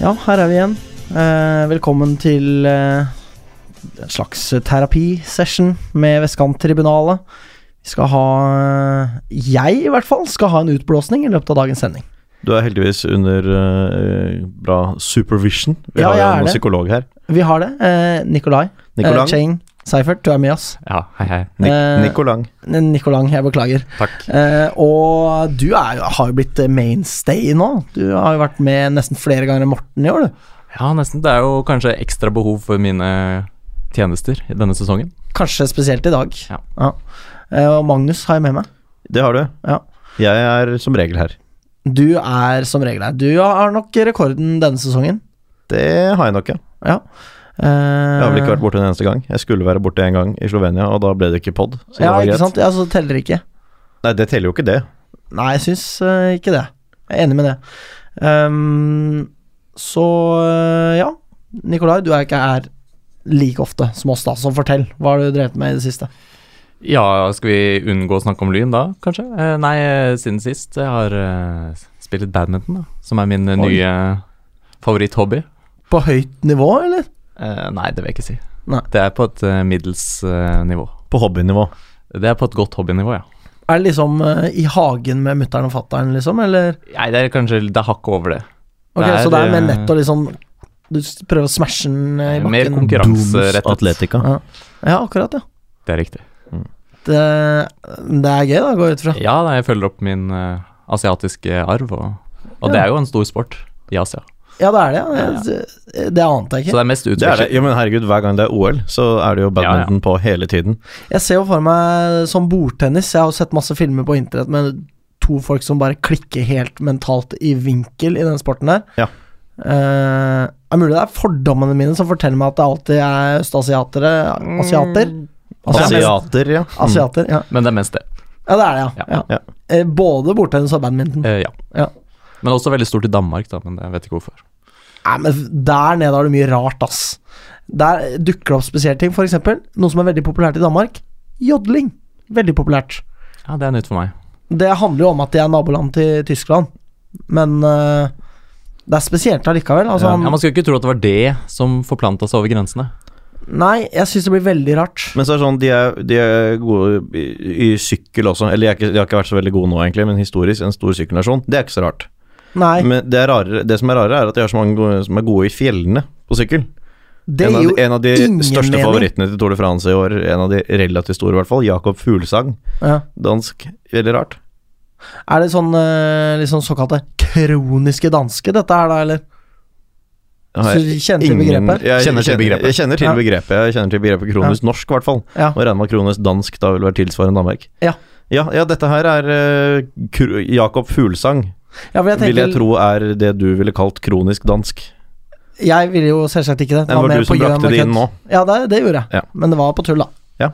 Ja, her er vi igjen. Eh, velkommen til eh, en slags terapisession med Vestkanttribunalet. Vi skal ha eh, Jeg, i hvert fall, skal ha en utblåsning i løpet av dagens sending. Du er heldigvis under eh, bra supervision. Vi Ja, har jo en psykolog her. Vi har det. Eh, Nikolai. Nikolai. Eh, Chang. Seifert, du er med oss. Ja, hei, hei. Nik eh, Nicolang. Nicolang, jeg beklager. Takk. Eh, og du er har jo blitt mainstay nå. Du har jo vært med nesten flere ganger enn Morten i år, du. Ja, nesten. Det er jo kanskje ekstra behov for mine tjenester i denne sesongen. Kanskje spesielt i dag. Ja. Eh, og Magnus har jeg med meg. Det har du. Ja. Jeg er som regel her. Du er som regel her. Du har nok rekorden denne sesongen. Det har jeg nok, ja. Ja. Eh, Jeg har vel ikke vært borte en eneste gang. Jeg skulle være borte en gang i Slovenia, og da ble det ikke pod. Så det Ja, var ikke greit. sant? Ja, så teller det ikke. Nei, det teller jo ikke det. Nei, jeg syns uh, ikke det. Jeg er enig med det. Um, så uh, ja. Nikolai, du er ikke her like ofte som oss, da, så fortell. Hva har du drevet med i det siste? Ja, skal vi unngå å snakke om Lyn da, kanskje? Uh, nei, eh, siden sist. Jeg har eh, spilt badminton, da. Som er min eh, Oi. nye favoritthobby. På høyt nivå, eller? Eh, nei, det vil jeg ikke si. Nei. Det er på et eh, middels eh, nivå. På hobbynivå. Det er på et godt hobbynivå, ja. Er det liksom i hagen med mutter'n og fatter'n, liksom, eller? Nei, det er kanskje det er hakket over det. Ok, Det er, så det er mer eh, nett og liksom Du prøver å smashe den i bakken? Mer konkurranserettet. Atletica. Ja. ja, akkurat, ja. Det er riktig. Det, det er gøy, da, går jeg ut fra. Ja, da, jeg følger opp min uh, asiatiske arv, og, og det er jo en stor sport i Asia. Ja, det er det, ja. Det, det ante jeg Så det er mest Det er det. utveksling. Jo, men herregud, hver gang det er OL, så er det jo badminton på hele tiden. Jeg ser jo for meg som bordtennis. Jeg har jo sett masse filmer på internett med to folk som bare klikker helt mentalt i vinkel i den sporten der. Ja. Eh, er mulig det er fordommene mine som forteller meg at det alltid er østasiatere Asiater? Asiater. Asiater, ja. Mm. Asiater, ja. Men det er mest det. ja, det er det, ja. ja. Ja. Eh, både bordtennis og badminton. Uh, ja. Ja. Men også veldig stort i Danmark, da, men jeg vet ikke hvorfor. Nei, men der nede har du mye rart, ass. Der dukker det opp spesielle ting, for eksempel. Noe som er veldig populært i Danmark. Jodling. Veldig populært. Ja, det er nytt for meg. Det handler jo om at de er naboland til Tyskland, men uh, det er spesielt allikevel. Altså, Ja. han, Ja, Man skulle ikke tro at det var det som forplanta seg over grensene. Nei, jeg syns det blir veldig rart. Men så er det sånn, de er, de er gode i, i sykkel også. Eller de, ikke, de har ikke vært så veldig gode nå, egentlig, men historisk en stor sykkelnasjon. Det er ikke så rart. Nei, Men det, er rarere, det som er rarere, er at de har så mange gode, som er gode i fjellene på sykkel. det en, er av, jo en av de ingen største mening. favorittene til Tour de France i år, en av de relativt store i hvert fall, Jakob Fuglesang. ja. Dansk. Veldig rart. Er det sånn liksom såkalte kroniske danske, dette her, da, eller? Jeg Så du kjenner til begrepet? Jeg Kjenner til begrepet. Jeg kjenner til Ja. begrepet Jeg kjenner til begrepet kronisk norsk, i hvert fall. Ja. Og regner med at kronisk dansk da vil være tilsvarende Danmark. Ja. Ja, ja dette her er uh, Jakob Fuglesang, ja, jeg tenker, vil jeg tro er det du ville kalt kronisk dansk. Jeg ville jo selvsagt ikke det. Det var mer du som brakte det inn nå. Ja, det, det gjorde jeg. Ja. Men det var på tull, da. Ja.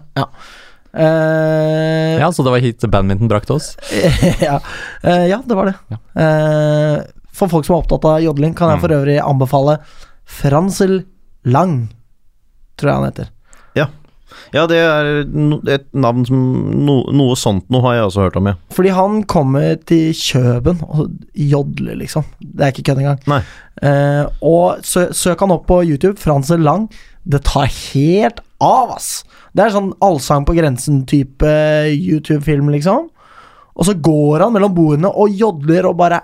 Eh, Ja, Så det var hit badminton brakte oss? ja. Uh, ja, det var det. Ja. Eh, for folk som er opptatt av jodling, kan jeg Mm. for øvrig anbefale Fransel Lang, tror jeg han heter. Ja, det er et navn som no, Noe sånt noe har jeg også hørt om, ja. Fordi han kommer til Kjøben og jodler, liksom. Det er ikke kødd engang. Nei. Eh, og sø, søk han opp på YouTube, Frans Lang. Det tar helt av, ass! Det er sånn Allsang på grensen-type YouTube-film, liksom. Og så går han mellom bordene og jodler og bare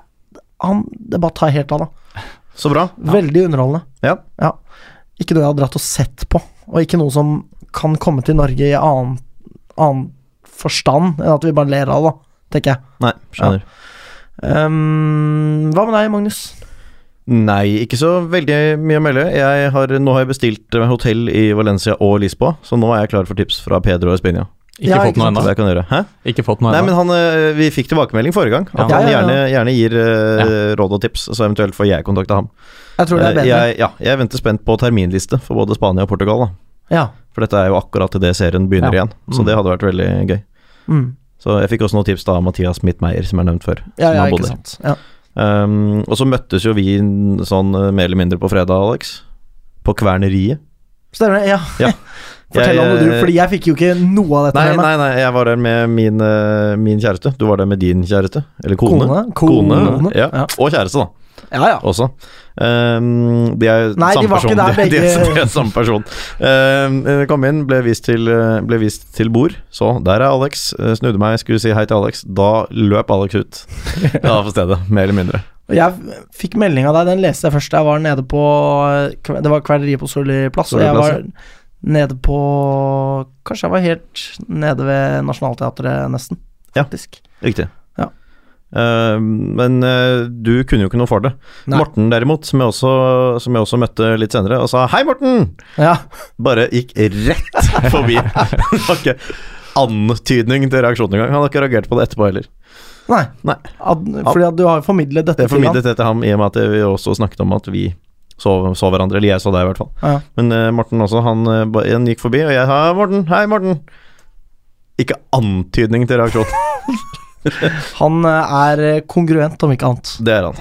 han, Det bare tar helt av, da. Så bra. Veldig underholdende. Ja. Ikke noe jeg har dratt og sett på, og ikke noe som kan komme til Norge i annen, annen forstand enn at vi bare ler av det, tenker jeg. Nei, skjønner. Ehm, hva med deg, Magnus? Nei, ikke så veldig mye å melde. Jeg har, nå har jeg bestilt hotell i Valencia og Lisboa, så nå er jeg klar for tips fra Pedro Espinia. Ikke Ja, fått ikke noe ennå? det kan gjøre. Hæ? Ikke fått noe Nei, men han, eh, vi fikk tilbakemelding forrige gang. At Ja. han gjerne, gjerne gir eh, råd og tips, så eventuelt får jeg kontakte ham. Jeg tror det er Eh, bedre. Jeg, ja, jeg venter spent på terminliste for både Spania og Portugal. Da. Ja. For dette er jo akkurat idet serien begynner Ja. igjen, så Mm. det hadde vært veldig gøy. Mm. Så jeg fikk også noen tips da av Mathias Mittmeier, som er nevnt før. Ja, ja, ikke sant. Ja. Um, og så møttes jo vi sånn mer eller mindre på fredag, Alex. På Kverneriet. Stemmer det? Ja. Ja. Fortell Jeg- om det, du, fordi jeg fikk jo ikke noe av dette Nei, med meg. nei, nei, jeg var der med min, eh, min kjæreste. Du var der med din kjæreste. Eller kone. Kone. Kone. Ja. Ja. Og kjæreste, da. Ja, ja. også. Ehm, de er Nei, de samme ikke person. der, begge... de, begge. de er samme person. Ehm, kom inn, ble vist, til, eh, ble vist til bord. Så, der er Alex. Snudde meg, skulle si hei til Alex. Da løp Alex ut ja, på stedet, mer eller mindre. Jeg fikk melding av deg, den leste jeg først. da Jeg var nede på Det var Kverneriet på Solli plass, og jeg var nede på Kanskje jeg var helt nede ved Nationaltheatret, nesten. Ja. Faktisk. Riktig. Ja. Uh, men uh, du kunne jo ikke noe for det. Nei. Morten derimot, som jeg, også, som jeg også møtte litt senere, og sa 'hei, Morten', Ja. bare gikk rett forbi. det var ikke antydning til reaksjon engang. Han har ikke reagert på det etterpå heller. Nei. Nei. Ad, fordi at du har formidlet dette Det til ham. formidlet det til ham i og med at vi også snakket om at vi så, så hverandre. Eller jeg så deg, i hvert fall. Ja. Men uh, Morten også, han, eh, han gikk forbi, og jeg sa 'Morten, hei, Morten'. Ikke antydning til reaksjon. Han eh, er kongruent, om ikke annet. Det er han.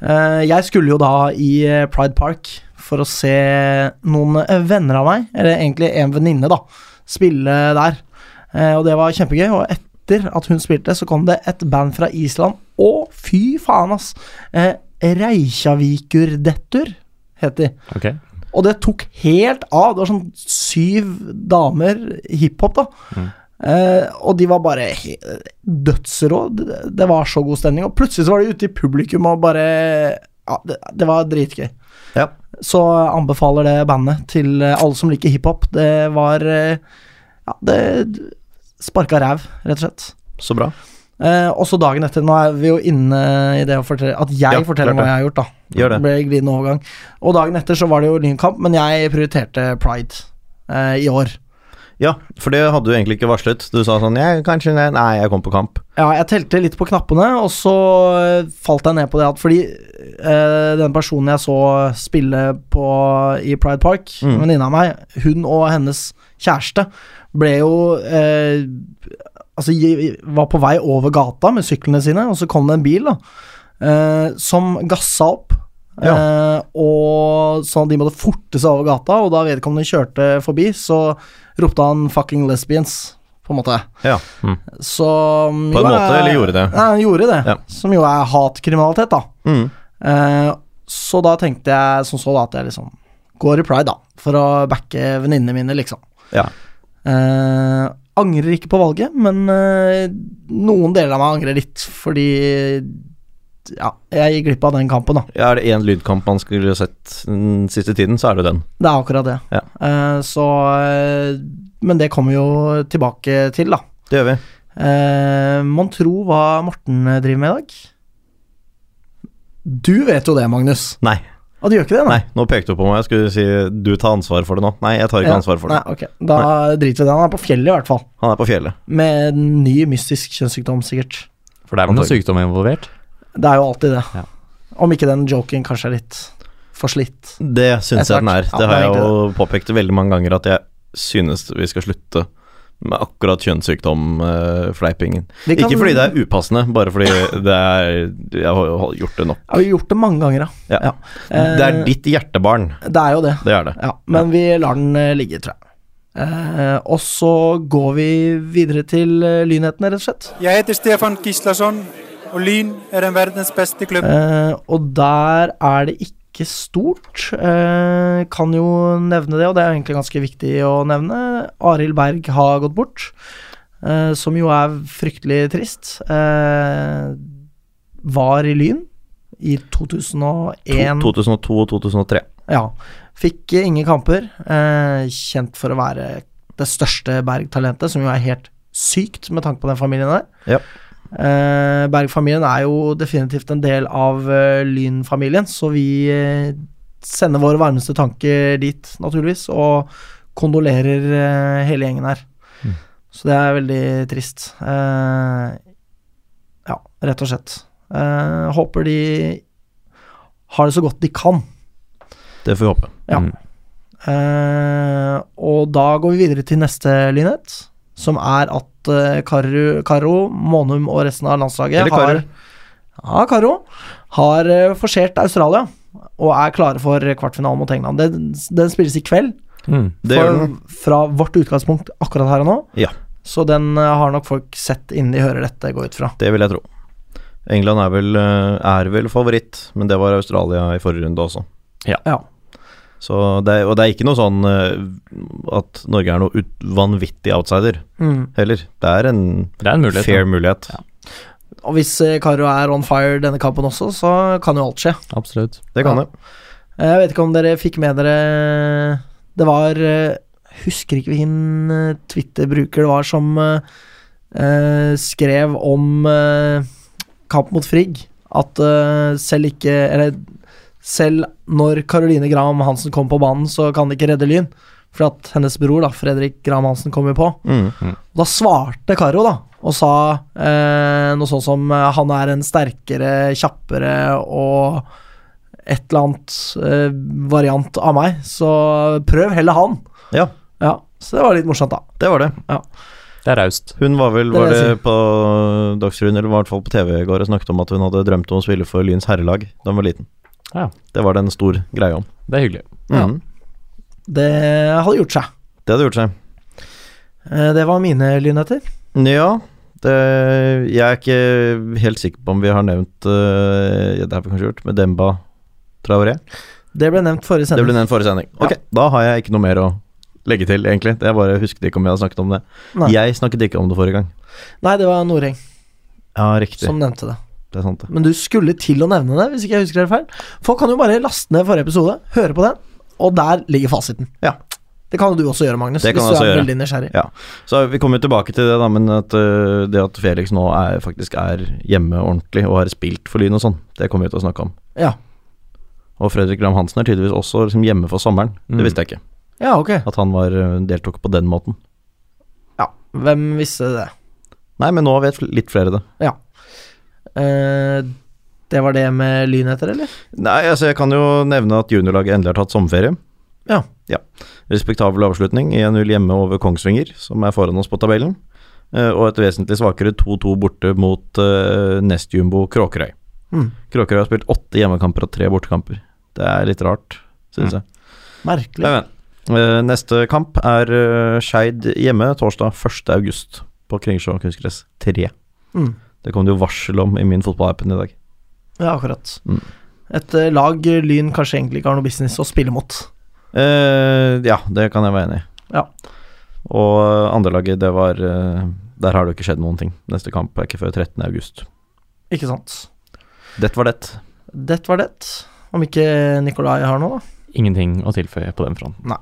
Uh, Jeg skulle jo da i Pride Park for å se noen venner av meg, eller egentlig en venninne, da, spille der. Uh, Og det var kjempegøy. Og etter at hun spilte, så kom det et band fra Island. Å, fy faen, ass! Eh, Reykjavikur-dettur het de. Okay. Og det tok helt av. Det var sånn syv damer hiphop, da. Mm. Eh, og de var bare dødsrå. Det, det var så god stemning. Og plutselig så var de ute i publikum og bare Ja, det, det var dritgøy. Ja. Så anbefaler det bandet til eh, alle som liker hiphop. Det var eh, Ja, det sparka ræv, rett og slett. Så bra. Eh, også dagen etter. Nå er vi jo inne i det å fortelle At jeg Ja, forteller hva jeg har gjort, da. Gjør det. ble glidende overgang. Og dagen etter så var det jo Lynkamp, men jeg prioriterte Pride eh, i år. Ja, for det hadde du egentlig ikke varslet. Du sa sånn jeg, kanskje, nei, nei, jeg kom på kamp. Ja, jeg telte litt på knappene, og så eh, falt jeg ned på det at fordi eh, den personen jeg så spille på i Pride Park, Mm. venninna av meg, hun og hennes kjæreste ble jo eh, Altså, var på vei over gata med syklene sine, og så kom det en bil, da, eh, som gassa opp. Ja. Eh, og sånn at de måtte forte seg over gata, og da vedkommende kjørte forbi, så ropte han 'fucking lesbians', på en måte. Ja. Så På en måte, eller gjorde det? Ja, han gjorde det. Ja. Som jo er hatkriminalitet, da. Mm. Eh, så da tenkte jeg som så da at jeg liksom går i pride, da. For å backe venninnene mine, liksom. Ja. Eh, angrer ikke på valget, men eh, noen deler av meg angrer litt, fordi ja, jeg gikk glipp av den kampen, da. Ja, Er det én lydkamp man skulle sett den siste tiden, så er det den. Det er akkurat det. Ja. Eh, så eh, Men det kommer vi jo tilbake til, da. Det gjør vi. Eh, Mon tro hva Morten driver med i dag? Du vet jo det, Magnus. Nei. Og du gjør ikke det, Nei, nå pekte du på meg. Jeg skulle si du tar ansvar for det nå. Nei, jeg tar ikke Ja, ansvar for det. Nei, ok. Da driter vi i det. Han er på fjellet, i hvert fall. Han er på fjellet. Med ny mystisk kjønnssykdom, sikkert. For det er vel noe sykdom involvert? Det er jo alltid det. Ja. Om ikke den joken kanskje er litt for slitt. Det syns jeg den er. Ja, Det har jeg jo påpekt veldig mange ganger, at jeg synes vi skal slutte med akkurat kjønnssykdom-fleipingen. Uh, kan- Ikke fordi det er upassende, bare fordi det er Jeg har gjort det nok. Ja, vi har gjort det mange ganger, Ja. ja. Eh, Det er ditt hjertebarn. Det er jo det. Det er det. Ja, men vi lar den eh, ligge, tror jeg. Uh, og så går vi videre til lynhetene, rett og slett. Jeg heter Stefan Gislason, og Lyn er en verdens beste klubb. Uh, og der er det ikke stort. Eh, kan jo nevne det, og det er egentlig ganske viktig å nevne. Arild Berg har gått bort, eh, som jo er fryktelig trist. Eh, var i Lyn i 2001. 2002 og 2003. Ja. Fikk ingen kamper. Eh, kjent for å være det største Berg-talentet, som jo er helt sykt med tanke på den familien der. Ja. Eh, Berg-familien er jo definitivt en del av eh, Lyn-familien, så vi eh, sender våre varmeste tanker dit, naturligvis, og kondolerer hele gjengen her. Mm. Så det er veldig trist. Eh, ja, rett og slett. Eh, håper de har det så godt de kan. Det får vi håpe. Ja. Mm. Eh, og da går vi videre til neste lynhet, som er at Karo, Karo, Monum og resten av landslaget har Ja, Karo har uh, forsert Australia og er klare for kvartfinalen mot England. Den, den spilles i kveld, Mm. Det gjør den. fra vårt utgangspunkt akkurat her og nå. Ja. Så den eh, har nok folk sett innen de hører dette, gå ut fra. Det vil jeg tro. England er vel, eh, er vel favoritt, men det var Australia i forrige runde også. Ja. Så det, er- og det er ikke noe sånn eh, at Norge er noe ut, vanvittig outsider Mm. heller. Det er en Det er en mulighet. fair da. mulighet. Og hvis eh, Karo er on fire denne kampen også, så kan jo alt skje. Absolutt. Det kan Ja. det. Jeg vet ikke om dere fikk med dere Det var eh, Husker ikke hvilken eh, Twitter-bruker det var som eh, eh, skrev om eh, kamp mot Frigg. At eh, selv ikke Eller selv når Caroline Graham Hansen kom på banen, så kan det ikke redde Lyn. For at hennes bror, da, Fredrik Graham Hansen, kom jo på. Mm. Da svarte Karo da og sa eh, noe sånn som eh, han er en sterkere, kjappere og et eller annet eh, variant av meg, så prøv heller han. Ja, Ja, Så det var litt morsomt, da. det var det. Det er raust. Hun var vel Det var jeg det på Dagsrevyen, eller i hvert fall på TV i går, og snakket om at hun hadde drømt om å spille for Lyns herrelag da hun var liten. Ja. Det var det en stor greie om. Det er hyggelig. Ja. Mhm. Det hadde gjort seg. Det hadde gjort seg. Eh, det var mine lynheter. Ja, det, jeg er ikke helt sikker på om vi har nevnt uh, Det har vi kanskje gjort, med Demba Traoré. Det ble nevnt forrige sending. Det ble nevnt forrige sending. Ok, da har jeg ikke noe mer å legge til, egentlig. Jeg bare husket ikke om jeg hadde snakket om det. Nei. Jeg snakket ikke om det forrige gang. Nei, det var Noreng Ja, riktig. som nevnte det. Det er sant, det. Men du skulle til å nevne det, hvis ikke jeg husker det feil. Folk kan jo bare laste ned forrige episode, høre på den, og der ligger fasiten. Ja. Det kan jo du også gjøre, Magnus, Det kan hvis du også er gjøre. veldig nysgjerrig. Ja. Så vi kommer jo tilbake til det, da, men at, uh, det at Felix nå er, faktisk er hjemme ordentlig og har spilt for Lyn og sånn, det kommer vi til å snakke om. Ja. Og Fredrik Gram Hansen er tydeligvis også liksom hjemme for sommeren. Mm. Det visste jeg ikke. ja, ok. At han var, øh, deltok på den måten. Ja, hvem visste det? Nei, men nå vet litt flere det. Eh, det var det med lynheter, eller? Nei, altså jeg kan jo nevne at juniorlaget endelig har tatt sommerferie. Ja. Respektabel avslutning. 1-0 hjemme over Kongsvinger, som er foran oss på tabellen. Eh, og et vesentlig svakere 2-2 borte mot uh, nestjumbo Kråkerøy. Mm. Kråkerøy har spilt åtte hjemmekamper og tre bortekamper. Det er litt rart, synes Mm. jeg. Merkelig. Men, men. Eh, neste kamp er Skeid hjemme torsdag 1. august på Kringsjå kunstgress 3. Mm. Det kom det jo varsel om i min fotballappen i dag. Ja, akkurat. Mm. Et eh, lag Lyn kanskje egentlig ikke har noe business å spille mot. Eh, ja, det kan jeg være enig i. Ja. Og uh, andrelaget, det var eh, Der har det jo ikke skjedd noen ting. Neste kamp er ikke før 13. august. Ikke sant. Det var det. Det var det. Om ikke Nikolai har noe, da. Ingenting å tilføye på den fronten.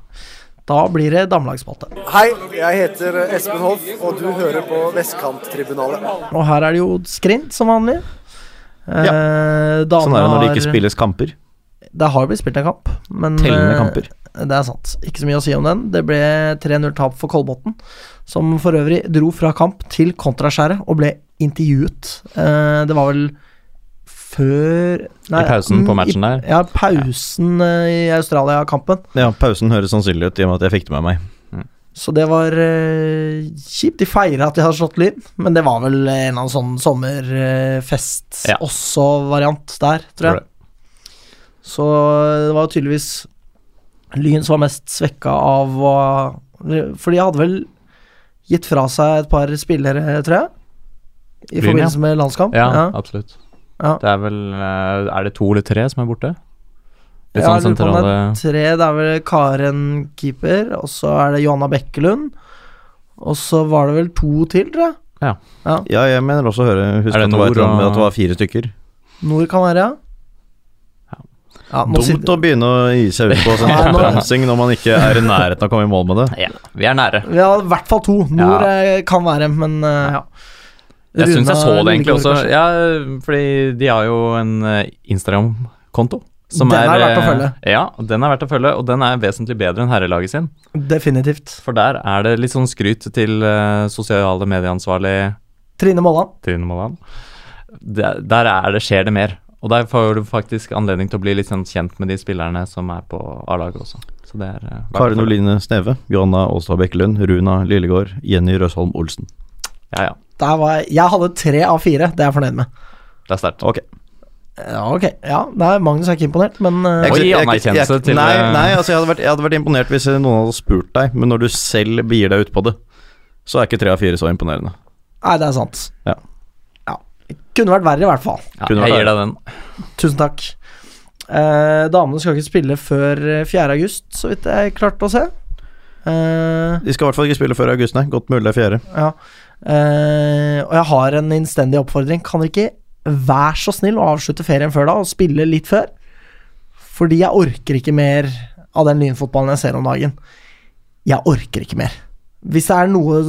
Da blir det damelagspalte. Hei, jeg heter Espen Hoff, og du hører på Vestkanttribunalet. Og her er det jo skrint, som vanlig. Ja. Eh, Sånn er det når det ikke spilles kamper. Det har blitt spilt en kamp, men Tellende eh, kamper. Det er sant. Ikke så mye å si om den. Det ble 3-0-tap for Kolbotn, som for øvrig dro fra kamp til kontraskjæret og ble intervjuet. Eh, det var vel før I pausen på mm, matchen i, der? Ja, pausen ja. i Australia-kampen. Ja, pausen høres sannsynlig ut i og med at jeg fikk det med meg. Så det var uh, kjipt. De feira at de hadde slått Lyn, men det var vel en eller annen sånn sommerfest Ja. også-variant der, tror jeg. Så det var tydeligvis Lyn som var mest svekka av å For de hadde vel gitt fra seg et par spillere, tror jeg, i Lyn, ja. forbindelse med landskamp. Ja, ja. absolutt. Ja. Det er vel eh, Er det to eller tre som er borte? Litt Ja, sånn sentrale det er tre. Det er vel Karen keeper, og så er det Johanna Bekkelund. Og så var det vel to til, tror jeg. Ja, jeg mener også å høre Husk at det var, et med at det var fire stykker. Nord kan være, ja. Ja, Dumt sitter- å begynne å gi seg ut på sånn oppramsing når man ikke er i nærheten av å komme i mål med det. Ja, vi er nære. Vi har i hvert fall to. Nord Ja. eh, kan være, men eh, ja. Jeg syns jeg så det egentlig også. Ja, fordi de har jo en eh, Instagram-konto. som Den er verdt å eh, følge. Ja, den er verdt å følge, og den er vesentlig bedre enn herrelaget sin. Definitivt. For der er det litt sånn skryt til uh, sosiale medieansvarlig Trine Molland. Trine Molland. Der, der er det, skjer det mer. Og der får du faktisk anledning til å bli litt sånn kjent med de spillerne som er på A-laget også. Så det er uh, Karin. Oline Sneve, Johanna Aastad Bekkelund, Runa Lillegård, Jenny Røsholm Olsen. Ja, ja. Der var jeg, jeg hadde tre av fire. Det er jeg fornøyd med. Det er sterkt. Ok. Ja, ok. Ja, nei, Magnus er ikke imponert, men uh, Jeg- Jeg- jeg- til, Nei, eh, nei altså jeg hadde, vært, jeg hadde vært imponert hvis noen hadde spurt deg, men når du selv begir deg ut på det, så er ikke tre av fire så imponerende. Nei, det er sant. Ja. Ja. Kunne vært verre, i hvert fall. Ja, jeg gir deg den. Tusen takk. Eh, damene skal ikke spille før eh, 4. august, så vidt jeg klarte å se. Eh, De skal i hvert fall ikke spille før august, nei. Godt mulig det er 4. ja. Eh, og jeg har en innstendig oppfordring. Kan dere ikke være så snill å avslutte ferien før da, og spille litt før? Fordi jeg orker ikke mer av den lynfotballen jeg ser om dagen. Jeg orker ikke mer. Hvis det er noe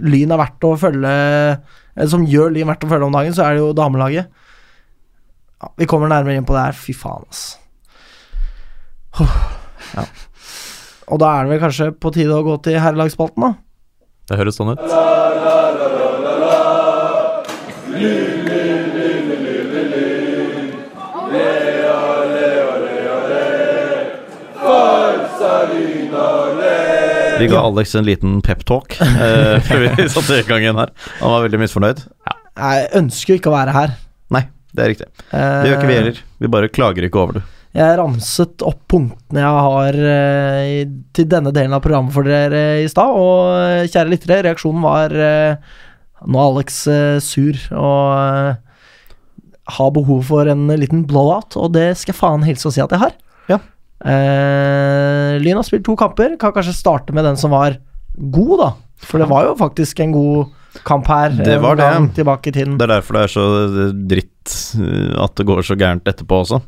Lyn er verdt å følge Eller som gjør Lyn verdt å følge om dagen, så er det jo damelaget. Ja, vi kommer nærmere inn på det her. Fy faen, ass. Ja. Og da er det vel kanskje på tide å gå til herrelagsspalten, da. Det høres sånn ut. Vi ga Alex en liten peptalk eh, før vi satte i gang igjen her. Han var veldig misfornøyd. Jeg ønsker ikke å være her. Nei, det er riktig. Det gjør ikke vi heller. Vi bare klager ikke over det. Jeg ramset opp punktene jeg har eh, til denne delen av programmet for dere i stad, og eh, kjære lyttere, reaksjonen var eh, Nå er Alex eh, sur og eh, har behov for en liten blowout, og det skal jeg faen hilse og si at jeg har. Ja. Eh, Lyn har spilt to kamper, kan kanskje starte med den som var god, da. For det var jo faktisk en god kamp her. Det var det. Det er derfor det er så dritt eh, at det går så gærent etterpå også.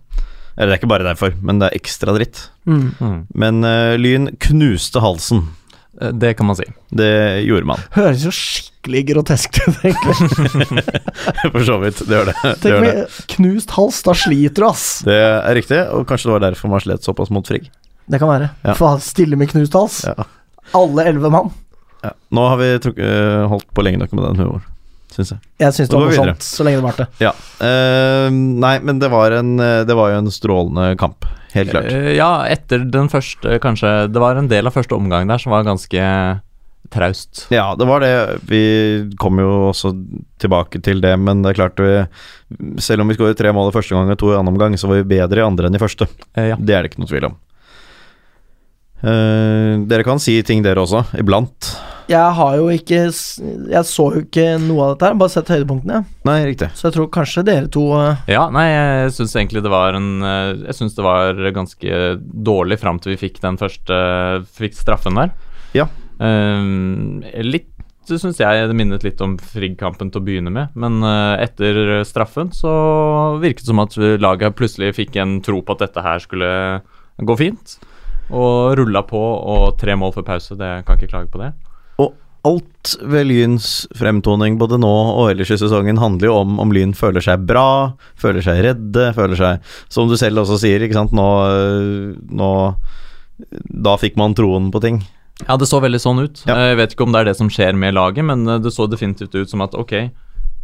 Eller det er ikke bare derfor, men det er ekstra dritt. Mm. Mm. Men uh, Lyn knuste halsen. Eh, Det kan man si. Det gjorde man. Høres jo skikkelig grotesk ut, egentlig. For så vidt. Det gjør det. det, Tenk med knust hals, da sliter du, ass. det er riktig, og kanskje det var derfor man slet såpass mot Frigg. Det kan være. Ja. Faen, stille med knust hals. Ja. Alle elleve mann. Ja. Nå har vi eh, holdt på lenge nok med den humoren, syns jeg. Jeg syns det var morsomt så lenge det varte. Ja. Uh, nei, men det var, en, eh, det var jo en strålende kamp. Helt klart. Uh, Ja, etter den første, kanskje Det var en del av første omgang der som var ganske traust. Ja, det var det. Vi kom jo også tilbake til det, men det er klart vi Selv om vi skåret tre mål i første gang og to i annen omgang, så var vi bedre i andre enn i første. Uh, Ja. Det er det ikke noe tvil om. Eh, dere kan si ting, dere også, iblant. Jeg har jo ikke Jeg så jo ikke noe av dette her, bare sett høydepunktene. Nei, riktig. Så jeg tror kanskje dere to eh, Ja, nei, jeg syns egentlig det var en eh, Jeg syns det var ganske dårlig fram til vi fikk den første Fikk straffen der. Ja. um, litt syns jeg det minnet litt om Frigg-kampen til å begynne med, men etter straffen så virket det som at laget plutselig fikk en tro på at dette her skulle gå fint. Og rulla på, og tre mål før pause, det kan ikke klage på det. Alt ved Lyns fremtoning både nå og ellers i sesongen handler jo om om Lyn føler seg bra, føler seg redde, føler seg Som du selv også sier, ikke sant, nå, øh, nå Da fikk man troen på ting. Ja, det så veldig sånn ut. Ja. Jeg vet ikke om det er det som skjer med laget, men eh, det så definitivt ut som at ok,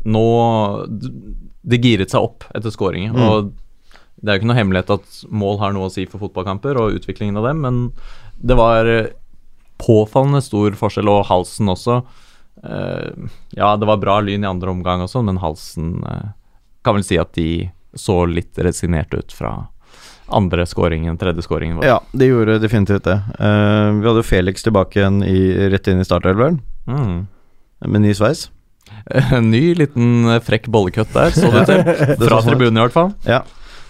nå Det giret seg opp etter skåringer. Mm. Og det er jo ikke noe hemmelighet at mål har noe å si for fotballkamper og utviklingen av dem, men det var eh, påfallende stor forskjell, og halsen også. Eh, ja, det var bra lyn i andre omgang også, men halsen eh, Kan vel si at de så litt resignerte ut fra andre skåringen, tredje skåringen vår. Ja, de gjorde definitivt det. Uh, vi hadde Felix tilbake igjen i, rett inn i startelveren, Mm. med ny sveis. En ny liten frekk bollekutt der, så det til. Fra så sånn tribunen i hvert fall. Ja.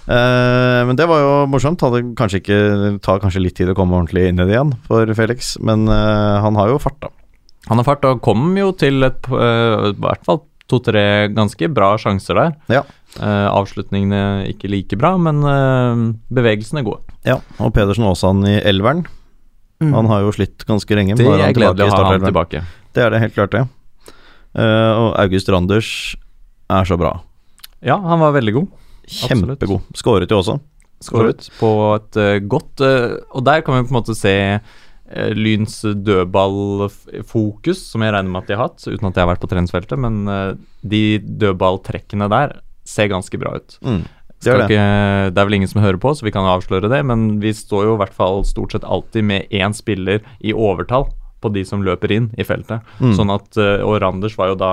Eh, men det var jo morsomt. Hadde kanskje ikke tar kanskje litt tid å komme ordentlig inn i det igjen for Felix, men uh, han har jo fart, da. Han har fart og kom jo til et, eh, i hvert fall to-tre ganske bra sjanser der. Ja. Eh, avslutningene ikke like bra, men bevegelsene bevegelsene gode. Ja, og Pedersen Aasan i elveren. mm. Han har jo slitt ganske lenge. Det er er gledelig å ha han tilbake. Det er det helt klart, det. Eh, og August Randers er så bra. Ja, han var veldig god. Kjempegod. Skåret jo også. Skåret på et eh, godt eh, Og der kan vi på en måte se eh, Lyns dødballfokus, som jeg regner med at de har hatt, uten at jeg har vært på treningsfeltet, men de dødballtrekkene der ser ganske bra ut. Mm. Det er det. Ikke, det er vel ingen som hører på, så vi kan avsløre det. Men vi står jo i hvert fall stort sett alltid med én spiller i overtall på de som løper inn i feltet. Mm. Sånn at, Og Randers var jo da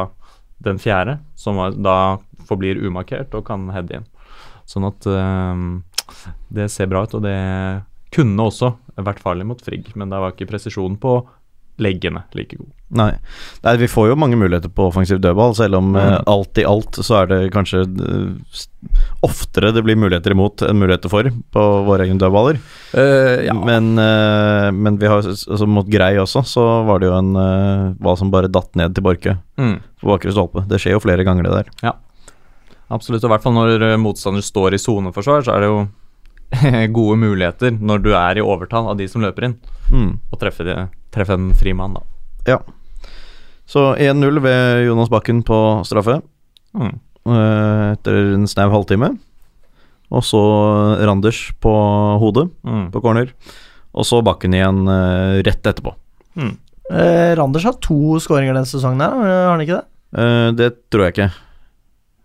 den fjerde, som var, da forblir umarkert og kan heade inn. Sånn at eh, det ser bra ut, og det kunne også vært farlig mot Frigg, men det var ikke presisjonen på leggene like god. Nei. Nei, vi får jo mange muligheter på offensiv dødball, selv om eh, alt i alt så er det kanskje eh, oftere det blir muligheter imot enn muligheter for på våre egne dødballer. ja. Men, eh, men vi har altså mot Grei også, så var det jo en eh, ball som bare datt ned til Borke Mm. på bakre stolpe. Det skjer jo flere ganger, det der. Absolutt, og i hvert fall når eh, motstander står i soneforsvar, så er det jo gode muligheter når du er i overtall av de som løper inn, Mm. å treffe, de, treffe en fri mann, da. Så 1-0 ved Jonas Bakken på straffe Mm. eh, etter en snau halvtime. Og så Randers på hodet Mm. på corner. Og så Bakken igjen eh, rett etterpå. Mm. Eh, Randers har to skåringer denne sesongen, her, har han ikke det? Eh, det tror jeg ikke.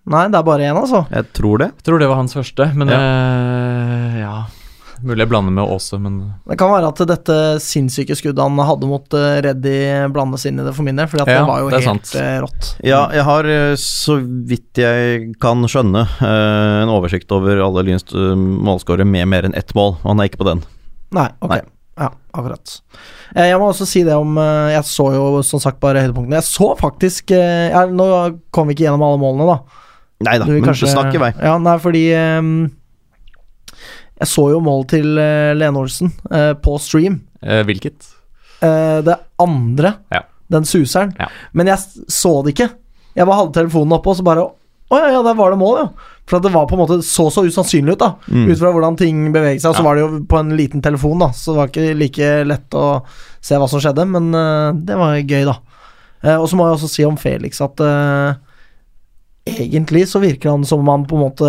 Nei, det er bare én, altså. Jeg tror det. Jeg tror det var hans første, men Ja. eh, ja Mulig jeg blander med Åse, men Det kan være at dette sinnssyke skuddet han hadde mot uh, Reddy, blandes inn i det for min del, at Ja, det var jo det helt sant. eh, rått. Ja, jeg har, eh, så vidt jeg kan skjønne, eh, en oversikt over alle Lyns eh, målskårere med mer enn ett mål. og Han er ikke på den. Nei, ok. Nei. Ja, akkurat. Eh, jeg må også si det om eh, Jeg så jo som sagt bare høydepunktene. Jeg så faktisk jeg, Nå kom vi ikke gjennom alle målene, da. Nei da, men kanskje- snakk i vei. Ja, nei, fordi um, Jeg så jo målet til uh, Lene Olsen uh, på stream. Uh, hvilket? Eh, det andre, Ja. den suseren. Ja. Men jeg så det ikke. Jeg bare hadde telefonen oppe, og så bare Å ja, ja, der var det mål, ja. For at det var på en måte så så usannsynlig ut, da. Mm. Ut fra hvordan ting beveget seg. Og så Ja. var det jo på en liten telefon, da, så det var ikke like lett å se hva som skjedde. Men det var gøy, da. Eh, og så må jeg også si om Felix at egentlig så virker han som om han på en måte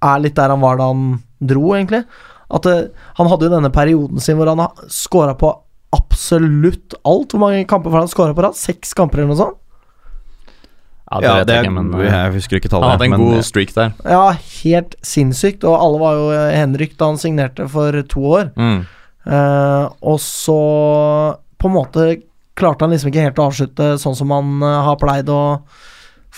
er litt der han var da han dro, egentlig. At det, han hadde jo denne perioden sin hvor han scora på absolutt alt. Hvor mange kamper var det han scora på da? Seks kamper eller noe sånt? Ja, det Ja, det jeg ikke, men eh, jeg husker ikke tallet. han hadde en men, god streak der. Ja, helt sinnssykt. Og alle var jo eh, henrykt da han signerte for to år. Mm. Eh, og så på en måte klarte han liksom ikke helt å avslutte sånn som han eh, har pleid å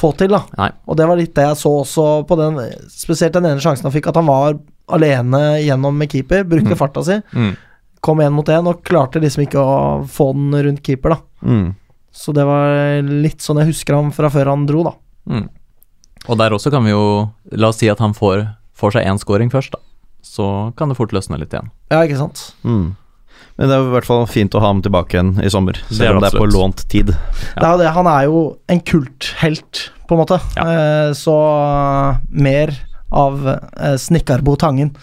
få til, da. Nei. Og det var litt det jeg så også på den Spesielt den ene sjansen han fikk, at han var alene gjennom med keeper, brukte Mm. farta si, Mm. kom én mot én og klarte liksom ikke å få den rundt keeper, da. mm. Så det var litt sånn jeg husker ham fra før han dro, da. Mm. Og der også kan vi jo La oss si at han får, får seg én scoring først, da. Så kan det fort løsne litt igjen. Ja, ikke sant? Mm. Men det er i hvert fall fint å ha ham tilbake igjen i sommer, er selv om det er på lånt tid. Det er det, han er jo en kulthelt, på en måte. Ja. Eh, så mer av eh, Snikkarbo Tangen,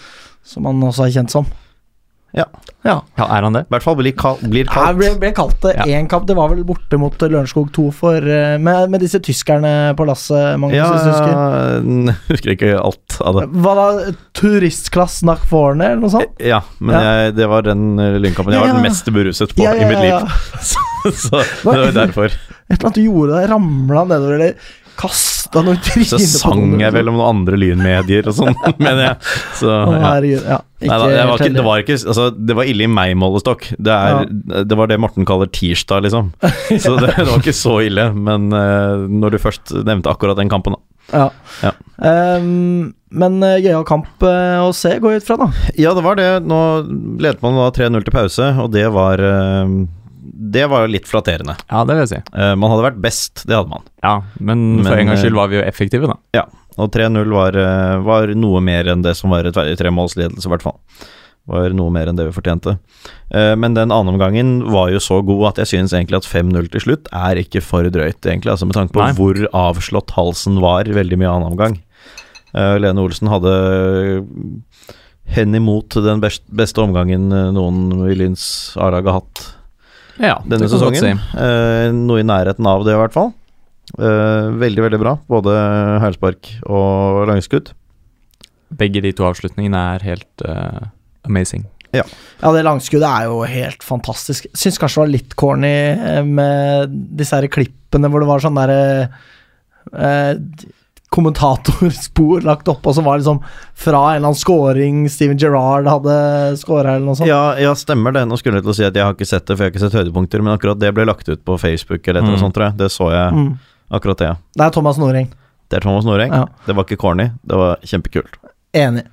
som han også er kjent som. Ja. Ja. Ja, er han det? I hvert fall blir, kal blir kalt. ble, ble kalt det Ja. én kamp. Det var vel borte mot Lørenskog 2 for, eh, med, med disse tyskerne på lasset, Magnus, Ja, jeg husker. husker ikke alt av det. Var det Turistklass nach vorne, eller noe sånt? Ja, men Ja. Jeg, det var den eh, lynkampen jeg var ja. den mest beruset på Ja, ja, i mitt liv. så, Så det var derfor. Et eller annet du gjorde der, ramla nedover, eller kasta noe trynet Så sang jeg vel om noen andre lynmedier og sånn, mener jeg. Så ja. Ja, Nei, da, det, var ikke, det var ikke Altså, det var ille i meg, målestokk. Det, er, det var det Morten kaller tirsdag, liksom. Så det, var ikke så ille. Men uh, når du først nevnte akkurat den kampen, da. Ja. Ja. Um, men uh, gøyal kamp eh, å se, går jeg ut fra, da. Ja, det var det. Nå ledet man da 3-0 til pause, og det var eh, Det var jo litt flatterende. Ja, det vil jeg si. Eh, man hadde vært best, det hadde man. Ja, men, for en gangs eh, skyld var vi jo effektive, da. Ja, og 3-0 var, eh, var noe mer enn det som var rettferdig tremålsledelse, i hvert fall. Var noe mer enn det vi fortjente. Eh, Men den andre omgangen var jo så god at jeg synes egentlig at 5-0 til slutt er ikke for drøyt, egentlig. Altså Med tanke på Nei. hvor avslått halsen var veldig mye annenomgang. omgang. Lene Olsen hadde hen imot den best, beste omgangen eh, noen i Lyns A-lag har hatt Ja, denne sesongen. Si. Eh, noe i nærheten av det, i hvert fall. Eh, veldig, veldig bra. Både hælspark og langskudd. Begge de to avslutningene er helt uh, amazing. Ja, det langskuddet er jo helt fantastisk. Syns kanskje det var litt corny eh, med disse her klippene hvor det var sånn derre eh, kommentatorspor lagt opp, og som var liksom fra en eller annen scoring Steven Gerrard hadde scora, eller noe sånt. Ja, ja, stemmer det. Nå skulle jeg til å si at jeg har ikke sett det, for jeg har ikke sett høydepunkter, men akkurat det ble lagt ut på Facebook eller et eller Mm. sånt, tror jeg. Det så jeg. Mm. Akkurat det, ja. Det er Thomas Noreng. Det er Thomas Noreng. Ja. Det var ikke corny, det var kjempekult. Enig.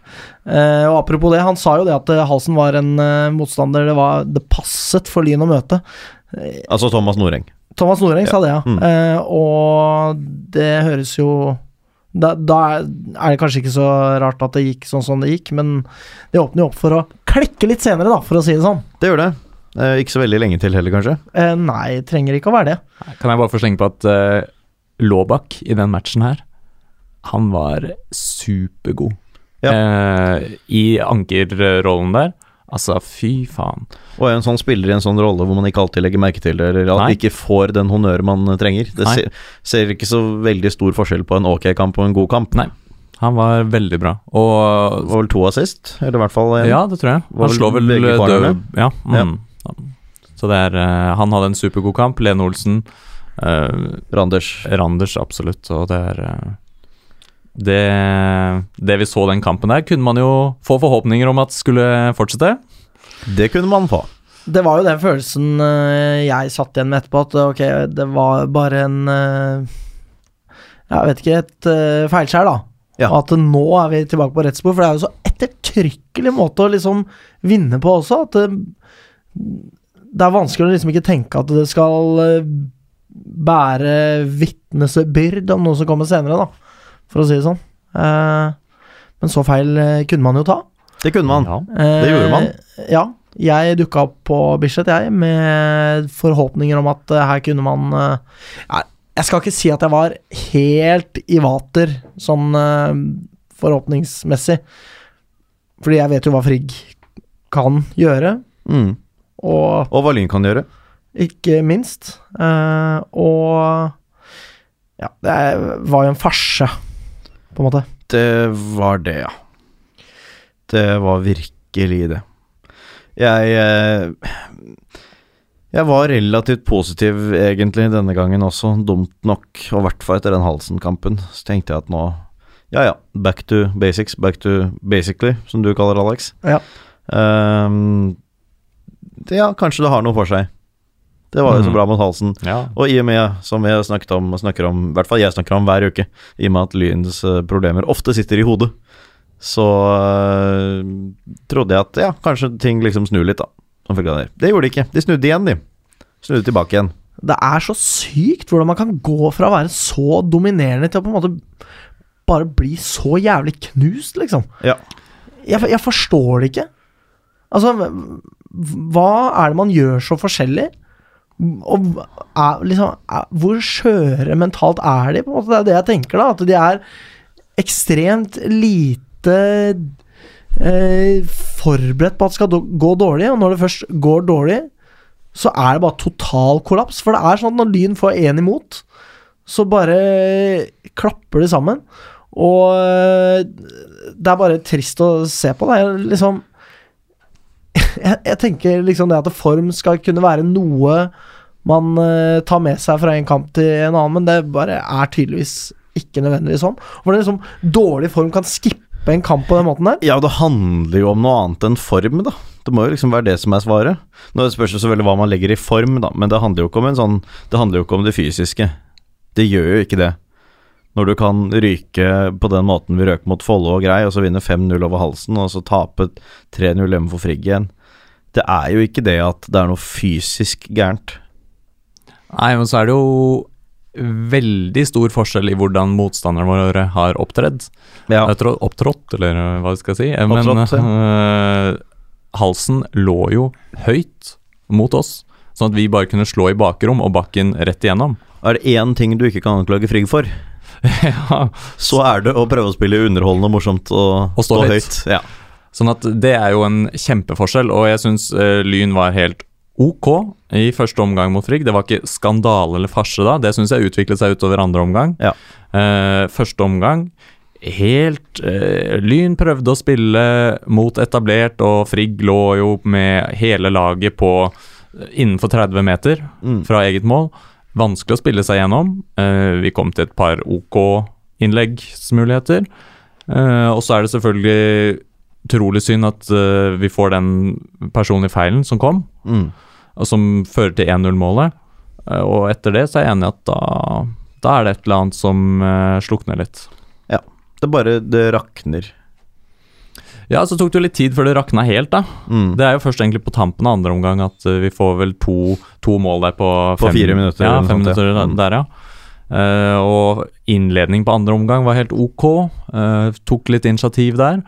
Eh, og apropos det, han sa jo det at eh, Halsen var en eh, motstander det var det passet for Lyn å møte. Altså Thomas Noreng. Thomas Noreng sa det, ja. Mm. Eh, og det høres jo da, da er det kanskje ikke så rart at det gikk sånn som det gikk, men det åpner jo opp for å klikke litt senere, da, for å si det sånn. Det gjør det. Eh, ikke så veldig lenge til heller, kanskje. Eh, nei, trenger ikke å være det. Kan jeg bare få slenge på at eh, Laabak i den matchen her, han var supergod. Eh, I ankerrollen der. Altså, fy faen. Og en sånn spiller i en sånn rolle hvor man ikke alltid legger merke til det, eller at Nei. ikke får den honnør man trenger. Det ser, ser ikke så veldig stor forskjell på en ok kamp og en god kamp. Nei. Han var veldig bra. Og Det var vel to assist, eller i hvert fall en. Ja, det tror jeg. Han slår vel begge død? Ja. Mm. Så det er eh, Han hadde en supergod kamp. Lene Olsen. eh, Randers. Randers, absolutt. Og det er eh, det, det vi så den kampen der, kunne man jo få forhåpninger om at skulle fortsette. Det kunne man få. Det var jo den følelsen eh, jeg satt igjen med etterpå, at ok, det var bare en eh, Jeg vet ikke, et uh, feilskjær, da. Ja. Og at nå er vi tilbake på rett spor, for det er jo så ettertrykkelig måte å liksom vinne på også, at det, det er vanskelig å liksom ikke tenke at det skal eh, bære vitnesbyrd om noe som kommer senere, da, for å si det sånn. Eh, men så feil eh, kunne man jo ta. Det kunne man. Ja. Det gjorde man. Eh, Ja. Jeg dukka opp på Bislett, jeg, med forhåpninger om at eh, her kunne man eh, Jeg skal ikke si at jeg var helt i vater sånn eh, forhåpningsmessig, fordi jeg vet jo hva Frigg kan gjøre, Mm. og Og hva Lyn kan gjøre. ikke minst. eh, og ja, det var jo en farse, på en måte. Det var det, ja. Det var virkelig det. Jeg eh, Jeg var relativt positiv egentlig denne gangen også, dumt nok. Og i hvert fall etter den Halsen-kampen. Så tenkte jeg at nå Ja ja, back to basics. Back to basically, som du kaller Alex. Ja. Um, det, ja, kanskje det har noe for seg. Det var jo så Mhm. bra mot Halsen. Ja. Og i og med, som vi snakket om, snakker om, i hvert fall jeg snakker om hver uke, i og med at Lyns eh, problemer ofte sitter i hodet, så øh, trodde jeg at ja, kanskje ting liksom snur litt, da. Det gjorde de ikke. De snudde igjen, de. Snudde tilbake igjen. Det er så sykt hvordan man kan gå fra å være så dominerende til å på en måte bare bli så jævlig knust, liksom. Ja. Jeg, jeg forstår det ikke. Altså, hva er det man gjør så forskjellig? Og er, liksom, er, hvor skjøre mentalt er de? på en måte? Det er det jeg tenker, da. At de er ekstremt lite eh, forberedt på at det skal gå dårlig, og når det først går dårlig, så er det bare total kollaps. For det er sånn at når Lyn får én imot, så bare klapper de sammen. Og eh, det er bare trist å se på. Det er liksom jeg, jeg tenker liksom det at form skal kunne være noe man uh, tar med seg fra en kamp til en annen, men det bare er tydeligvis ikke nødvendigvis sånn. Hvordan liksom dårlig form kan skippe en kamp på den måten der. Ja, det handler jo om noe annet enn form, da. Det må jo liksom være det som er svaret. Nå spørs det selvfølgelig hva man legger i form, da, men det handler jo ikke om en sånn Det handler jo ikke om det fysiske. Det gjør jo ikke det. Når du kan ryke på den måten vi røk mot Follo og grei, og så vinne 5-0 over halsen, og så tape 3-0 hjemme for Frigg igjen. Det er jo ikke det at det er noe fysisk gærent. Nei, men så er det jo veldig stor forskjell i hvordan motstanderne våre har opptredd. Ja, Jeg tror Opptrådt, eller hva skal jeg si. Eh, Men Opptrådt, øh, halsen lå jo høyt mot oss, sånn at vi bare kunne slå i bakrom og bakken rett igjennom. er det én ting du ikke kan anklage Frigg for, ja, så er det å prøve å spille underholdende og morsomt og, Og stå høyt. Ja. Sånn at det er jo en kjempeforskjell, og jeg syns Lyn var helt ok i første omgang mot Frigg. Det var ikke skandale eller farse da, det syns jeg utviklet seg utover andre omgang. Ja. Uh, første omgang helt uh, Lyn prøvde å spille mot etablert, og Frigg lå jo med hele laget på innenfor 30 meter Mm. fra eget mål. Vanskelig å spille seg gjennom. Vi kom til et par OK innleggsmuligheter. Og så er det selvfølgelig utrolig synd at uh, vi får den personlige feilen som kom, Mm. og som fører til 1-0-målet. Uh, og etter det så er jeg enig i at da, da er det et eller annet som uh, slukner litt. Det bare Det rakner. Ja, så tok det jo litt tid før det rakna helt, da. Mm. Det er jo først egentlig på tampen av andre omgang at eh, vi får vel to, to mål der på, På fire minutter Ja, fem minutter ja. minutter Mm. der, ja. Uh, og innledning på andre omgang var helt ok. Uh, tok litt initiativ der.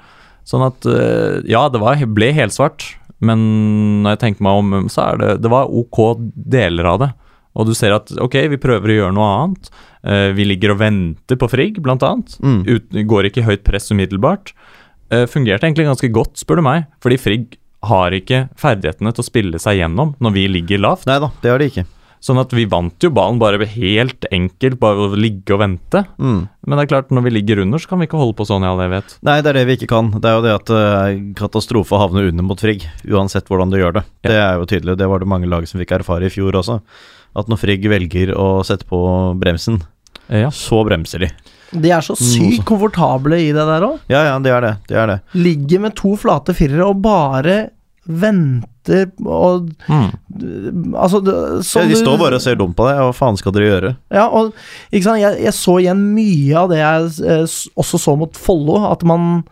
Sånn at eh, Ja, det var, ble helsvart, men når jeg tenker meg om, så er det Det var ok deler av det. Og du ser at ok, vi prøver å gjøre noe annet. Eh, vi ligger og venter på Frigg, blant annet. Mm. Ut, går ikke i høyt press umiddelbart. Eh, fungerte egentlig ganske godt, spør du meg. Fordi Frigg har ikke ferdighetene til å spille seg gjennom når vi ligger lavt. Nei da, det har de ikke. Sånn at vi vant jo ballen bare helt enkelt, bare å ligge og vente. Mm. Men det er klart, når vi ligger under, så kan vi ikke holde på sånn i all evighet. Nei, det er det vi ikke kan. Det er jo det at uh, katastrofe å havne under mot Frigg, uansett hvordan du gjør det. Ja. Det er jo tydelig. Det var det mange lag som fikk erfare i fjor også. At når Frigg velger å sette på bremsen, Ja. så bremser de. De er så sykt komfortable i det der òg. Ja, ja, det er det. Det er det. Ligger med to flate firere og bare venter og Mm. Altså, det, Ja, de du- står bare og ser dumt på deg. Hva faen skal dere gjøre? Ja, og ikke sant, jeg, jeg så igjen mye av det jeg eh, også så mot Follo, at man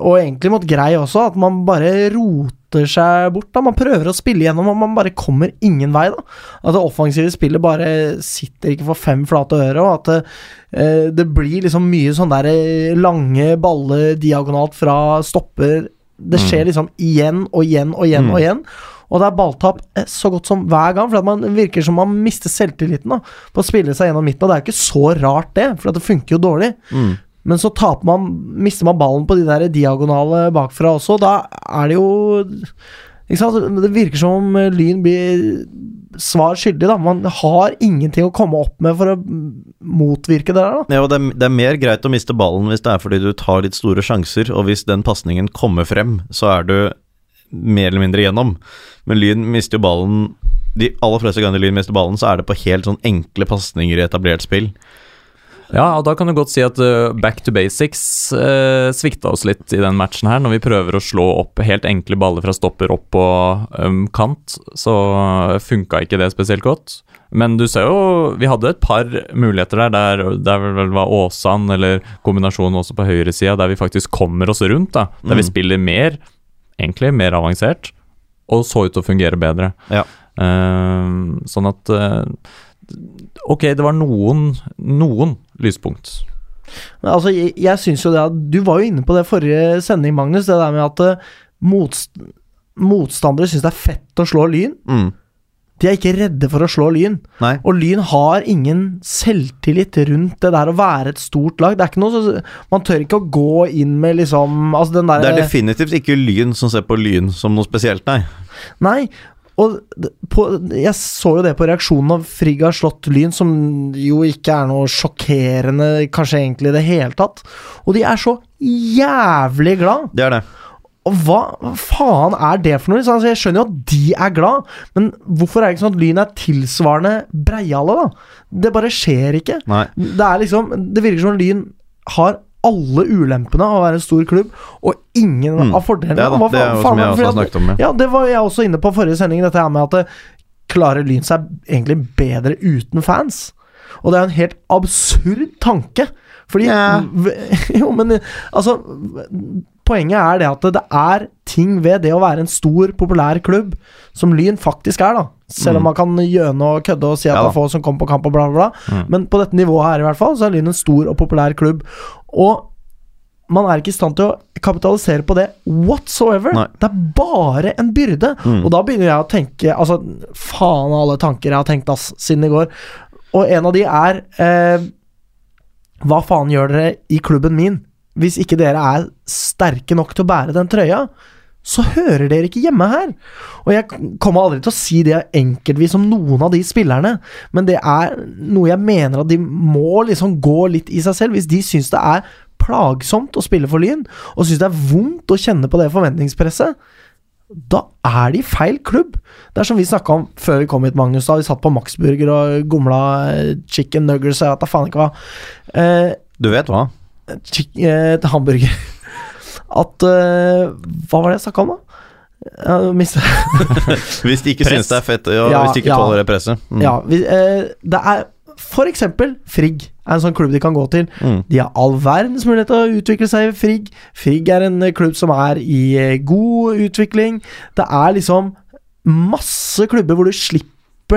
Og egentlig mot Grei også, at man bare roter seg bort. da Man prøver å spille gjennom, og man bare kommer ingen vei. da At det offensive spillet bare sitter ikke for fem flate øre, og at det, eh, det blir liksom mye sånn der eh, lange baller diagonalt fra stopper. Det skjer liksom igjen og igjen og igjen Mm. og igjen. Og det er balltap eh, så godt som hver gang, for at man virker som man mister selvtilliten da på å spille seg gjennom midten. Og det er jo ikke så rart, det, for at det funker jo dårlig. Mm. Men så man, mister man ballen på de der diagonale bakfra også. Da er det jo? Det virker som om eh, Lyn blir svar skyldig. da Man har ingenting å komme opp med for å motvirke det der. da Ja, og det er, det er mer greit å miste ballen hvis det er fordi du tar litt store sjanser, og hvis den pasningen kommer frem, så er du mer eller mindre gjennom. Men Lyn mister jo ballen De aller fleste ganger Lyn mister ballen, så er det på helt sånn enkle pasninger i etablert spill. Ja, og da kan du godt si at uh, back to basics uh, svikta oss litt i den matchen her. Når vi prøver å slå opp helt enkle baller fra stopper opp på um, kant, så uh, funka ikke det spesielt godt. Men du ser jo, vi hadde et par muligheter der, der, der vel var Åsan, eller kombinasjonen også på høyresida, der vi faktisk kommer oss rundt. da Der vi Mm. spiller mer, egentlig mer avansert, og så ut til å fungere bedre. Ja. Uh, sånn at Ok, det var noen, noen lyspunkt. Men altså, jeg, jeg syns jo det at Du var jo inne på det forrige sending, Magnus. Det der med at uh, motst motstandere syns det er fett å slå Lyn. Mm. De er ikke redde for å slå Lyn. Nei. Og Lyn har ingen selvtillit rundt det der å være et stort lag. Det er ikke noe så, Man tør ikke å gå inn med liksom Altså den Det er definitivt ikke Lyn som ser på Lyn som noe spesielt, nei. Nei. Og på, jeg så jo det på reaksjonen av Frigg har slått Lyn, som jo ikke er noe sjokkerende, kanskje egentlig i det hele tatt. Og de er så jævlig glad! Det er det. Og hva, faen er det for noe? Så, Altså, jeg skjønner jo at de er glad, men hvorfor er det ikke sånn at Lyn er tilsvarende breiale, da? Det bare skjer ikke. Nei. Det er liksom Det virker som Lyn har alle ulempene av å være en stor klubb, og ingen Mm. av fordelene. Det, da, det er jo som jeg også har snakket om. Ja. ja, det var jeg også inne på forrige sending, dette her med at det, klarer Lyn seg egentlig bedre uten fans? Og det er en helt absurd tanke. Fordi Ja. Jo, men altså Poenget er det at det er ting ved det å være en stor, populær klubb, som Lyn faktisk er, da. Selv om Mm. man kan gjøne og kødde og si at Ja det er få som kommer på kamp og bla, bla, bla. Mm. Men på dette nivået her, i hvert fall, så er Lyn en stor og populær klubb. Og man er ikke i stand til å kapitalisere på det whatsoever. Nei. Det er bare en byrde. Mm. Og da begynner jeg å tenke Altså, faen av alle tanker jeg har tenkt ass, siden i går. Og en av de er eh, Hva faen gjør dere i klubben min hvis ikke dere er sterke nok til å bære den trøya? Så hører dere ikke hjemme her. Og jeg kommer aldri til å si det enkeltvis om noen av de spillerne, men det er noe jeg mener at de må liksom gå litt i seg selv. Hvis de syns det er plagsomt å spille for Lyn, og syns det er vondt å kjenne på det forventningspresset, da er de feil klubb. Det er som vi snakka om før vi kom hit, Magnus. Da vi satt på Max Burger og gomla eh, chicken nuggers og jeg vet da faen ikke hva. Eh, Du vet hva? chick, eh, hamburger. At eh, Hva var det jeg snakka om, da? Hvis de ikke Press. syns det er fett, ja, Ja, hvis de ikke ja. tåler det presset. Mm. Ja, vi, eh, det er for eksempel Frigg er en sånn klubb de kan gå til. Mm. De har all verdens mulighet til å utvikle seg i Frigg. Frigg er en eh, klubb som er i eh, god utvikling. Det er liksom masse klubber hvor du slipper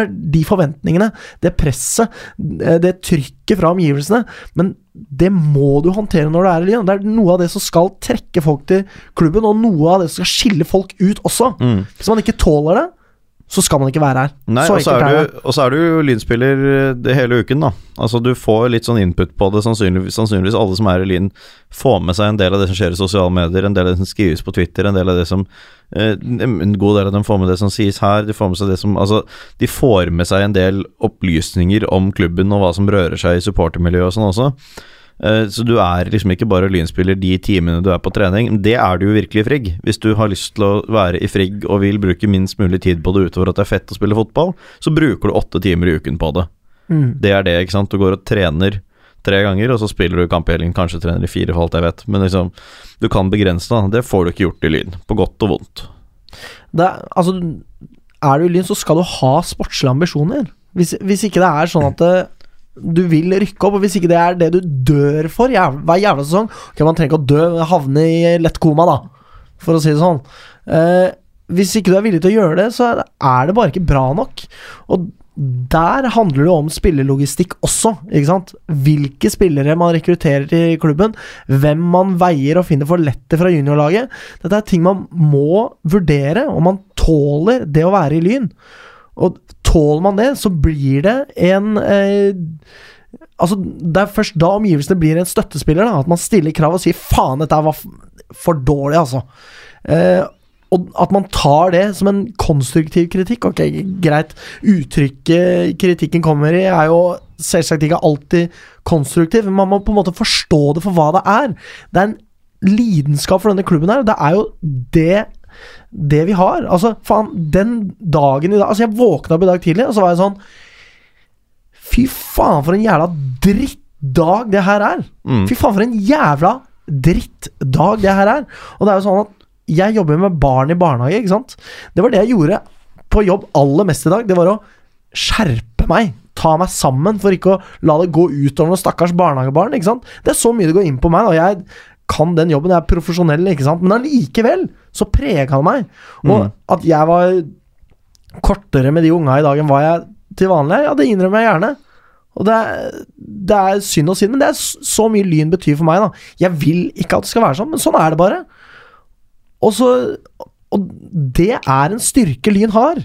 de forventningene, det presset, eh, det trykket fra omgivelsene. Men det må du håndtere når du er i Lyn. Det er noe av det som skal trekke folk til klubben, og noe av det som skal skille folk ut også. Mm. Hvis man ikke tåler det, så skal man ikke være her. Nei, så og så er, er du- og så du jo lynspiller eh, det hele uken, da. Altså Du får litt sånn input på det. Sannsynligvis, sannsynligvis alle som er i Lyn, får med seg en del av det som skjer i sosiale medier, en del av det som skrives på Twitter, en del av det som eh, En god del av dem får med det som sies her. De får med seg det som Altså, de får med seg en del opplysninger om klubben og hva som rører seg i supportermiljøet og sånn også. Eh, Så du er liksom ikke bare lynspiller de timene du er på trening. Det er du jo virkelig i Frigg. Hvis du har lyst til å være i Frigg og vil bruke minst mulig tid på det utover at det er fett å spille fotball, så bruker du åtte timer i uken på det. Mm. Det er det, ikke sant. Du går og trener tre ganger, og så spiller du kamp i helgen. Kanskje trener i fire, for alt jeg vet. Men liksom, du kan begrense det. Det får du ikke gjort i Lyn. På godt og vondt. det altså, er du i Lyn, så skal du ha sportslige ambisjoner. Hvis, hvis ikke det er sånn at det, du vil rykke opp, og hvis ikke det er det du dør for hver jævla sesong Ok, Man trenger ikke å dø, havne i lett koma, da, for å si det sånn. Eh, hvis ikke du er villig til å gjøre det, så er det- bare ikke bra nok. Og der handler det om spillelogistikk også, ikke sant. Hvilke spillere man rekrutterer til klubben, hvem man veier og finner for lette fra juniorlaget. Dette er ting man må vurdere, og man tåler det å være i Lyn. Og tåler man det, så blir det en eh, Altså, Det er først da omgivelsene blir en støttespiller. da At man stiller krav og sier 'faen, dette var for dårlig', altså. Eh, og at man tar det som en konstruktiv kritikk. Ok, greit. Uttrykket kritikken kommer i, er jo selvsagt ikke alltid konstruktiv, men man må på en måte forstå det for hva det er. Det er en lidenskap for denne klubben her, det er jo det det vi har. Altså, faen, den dagen i dag Altså, jeg våkna opp i dag tidlig, og så var jeg sånn Fy faen, for en jævla drittdag det her er. Mm. Fy faen, for en jævla drittdag det her er. Og det er jo sånn at jeg jobber med barn i barnehage, ikke sant. Det var det jeg gjorde på jobb aller mest i dag. Det var å skjerpe meg. Ta meg sammen for ikke å la det gå utover noen stakkars barnehagebarn. ikke sant? Det er så mye det går inn på meg. Og jeg kan den jobben, jeg er profesjonell, ikke sant. Men allikevel så prega han meg. Og Mm. at jeg var kortere med de unga i dag enn hva jeg til vanlig er, ja, det innrømmer jeg gjerne. Og det er, det er synd og synd, men det er så mye Lyn betyr for meg. da Jeg vil ikke at det skal være sånn, men sånn er det bare. Og så Og det er en styrke Lyn har.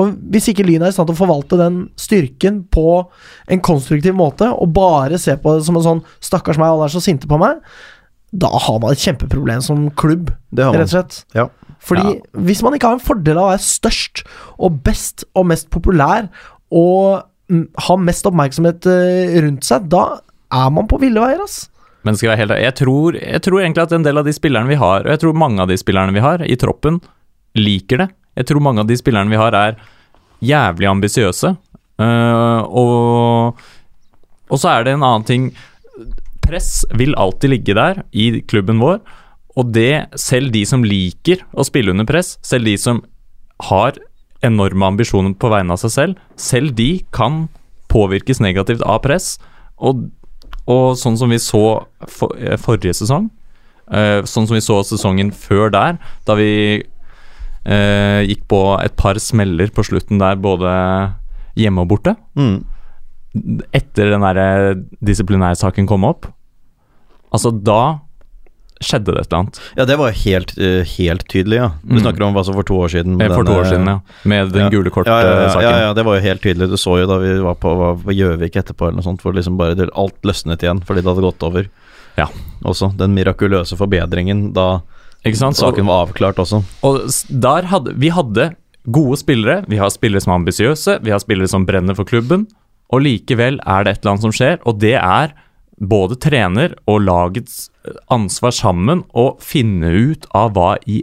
Og hvis ikke Lyn er i stand til å forvalte den styrken på en konstruktiv måte, og bare se på det som en sånn 'stakkars meg, alle er så sinte på meg', da har man et kjempeproblem som klubb, Det har man. rett og slett. Ja. Fordi hvis man ikke har en fordel av å være størst og best og mest populær og mm, ha mest oppmerksomhet eh, rundt seg, da er man på ville veier, ass. Men skal jeg være helt jeg tror, jeg tror egentlig at en del av de spillerne vi har, og jeg tror mange av de spillerne vi har i troppen, liker det. Jeg tror mange av de spillerne vi har, er jævlig ambisiøse. Uh, og, og så er det en annen ting Press vil alltid ligge der i klubben vår. Og det, selv de som liker å spille under press, selv de som har enorme ambisjoner på vegne av seg selv, selv de kan påvirkes negativt av press. Og, og sånn som vi så for, eh, forrige sesong, uh, sånn som vi så sesongen før der, da vi uh, gikk på et par smeller på slutten der, både hjemme og borte, Mm. etter den disiplinærsaken kom opp, altså da skjedde det et eller annet. Ja, det var helt, eh, helt tydelig, ja. Du Mm. snakker om hva som for to år siden. med Eh, For to år siden, ja. Med den ja. gule Ja, ja, kort-saken. ja, ja, det var jo helt tydelig. Du så jo da vi var på Gjøvik etterpå, eller noe sånt, hvor liksom bare alt løsnet igjen fordi det hadde gått over. Ja. Også den mirakuløse forbedringen da? Saken var avklart også. Og der hadde Vi hadde gode spillere. Vi har spillere som er ambisiøse, vi har spillere som brenner for klubben. Og likevel er det et eller annet som skjer, og det er både trener og lagets eh, ansvar sammen å finne ut av hva i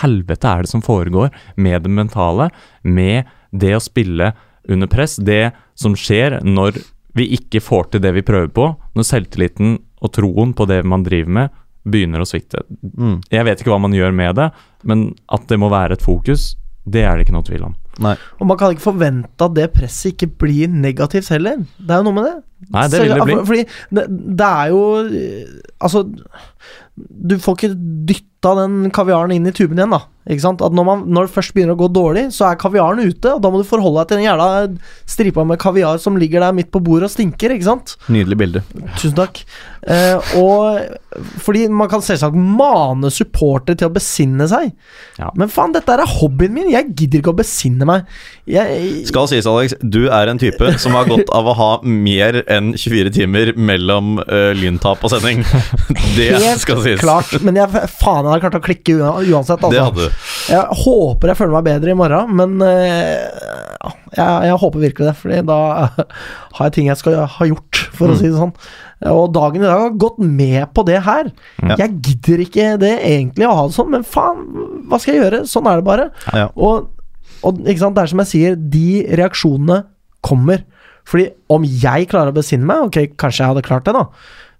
helvete er det som foregår med det mentale, med det å spille under press, det som skjer når vi ikke får til det vi prøver på, når selvtilliten og troen på det man driver med, begynner å svikte. Mm. Jeg vet ikke hva man gjør med det, men at det må være et fokus, det er det ikke noe tvil om. Nei. Og man kan ikke forvente at det presset ikke blir negativt heller. Det er jo noe med det. Nei, det vil det bli. Fordi det, det er jo Altså, du får ikke dytta den kaviaren inn i tuben igjen, da. Ikke sant? At når, man, når det først begynner å gå dårlig, så er kaviaren ute, og da må du forholde deg til den jævla stripa med kaviar som ligger der midt på bordet og stinker, ikke sant? Nydelig bilde. Tusen takk. Eh, og fordi man kan selvsagt mane supportere til å besinne seg. Ja. Men faen, dette er hobbyen min. Jeg gidder ikke å besinne meg. Jeg, Skal sies, Alex, du er en type som har godt av å ha mer enn 24 timer mellom uh, lyntap og sending. Det helt skal sies. klart. Men jeg faen jeg hadde klart å klikke uansett. Altså. Det hadde du. Jeg håper jeg føler meg bedre i morgen, men uh, jeg, jeg håper virkelig det. Fordi da har jeg ting jeg skal ha gjort, for Mm. å si det sånn. Og dagen i dag har gått med på det her. Ja. Jeg gidder ikke det egentlig å ha det sånn, men faen, hva skal jeg gjøre? Sånn er det bare. Ja. Og, og ikke sant, det er som jeg sier, de reaksjonene kommer. Fordi om jeg klarer å besinne meg, ok, kanskje jeg hadde klart det, da.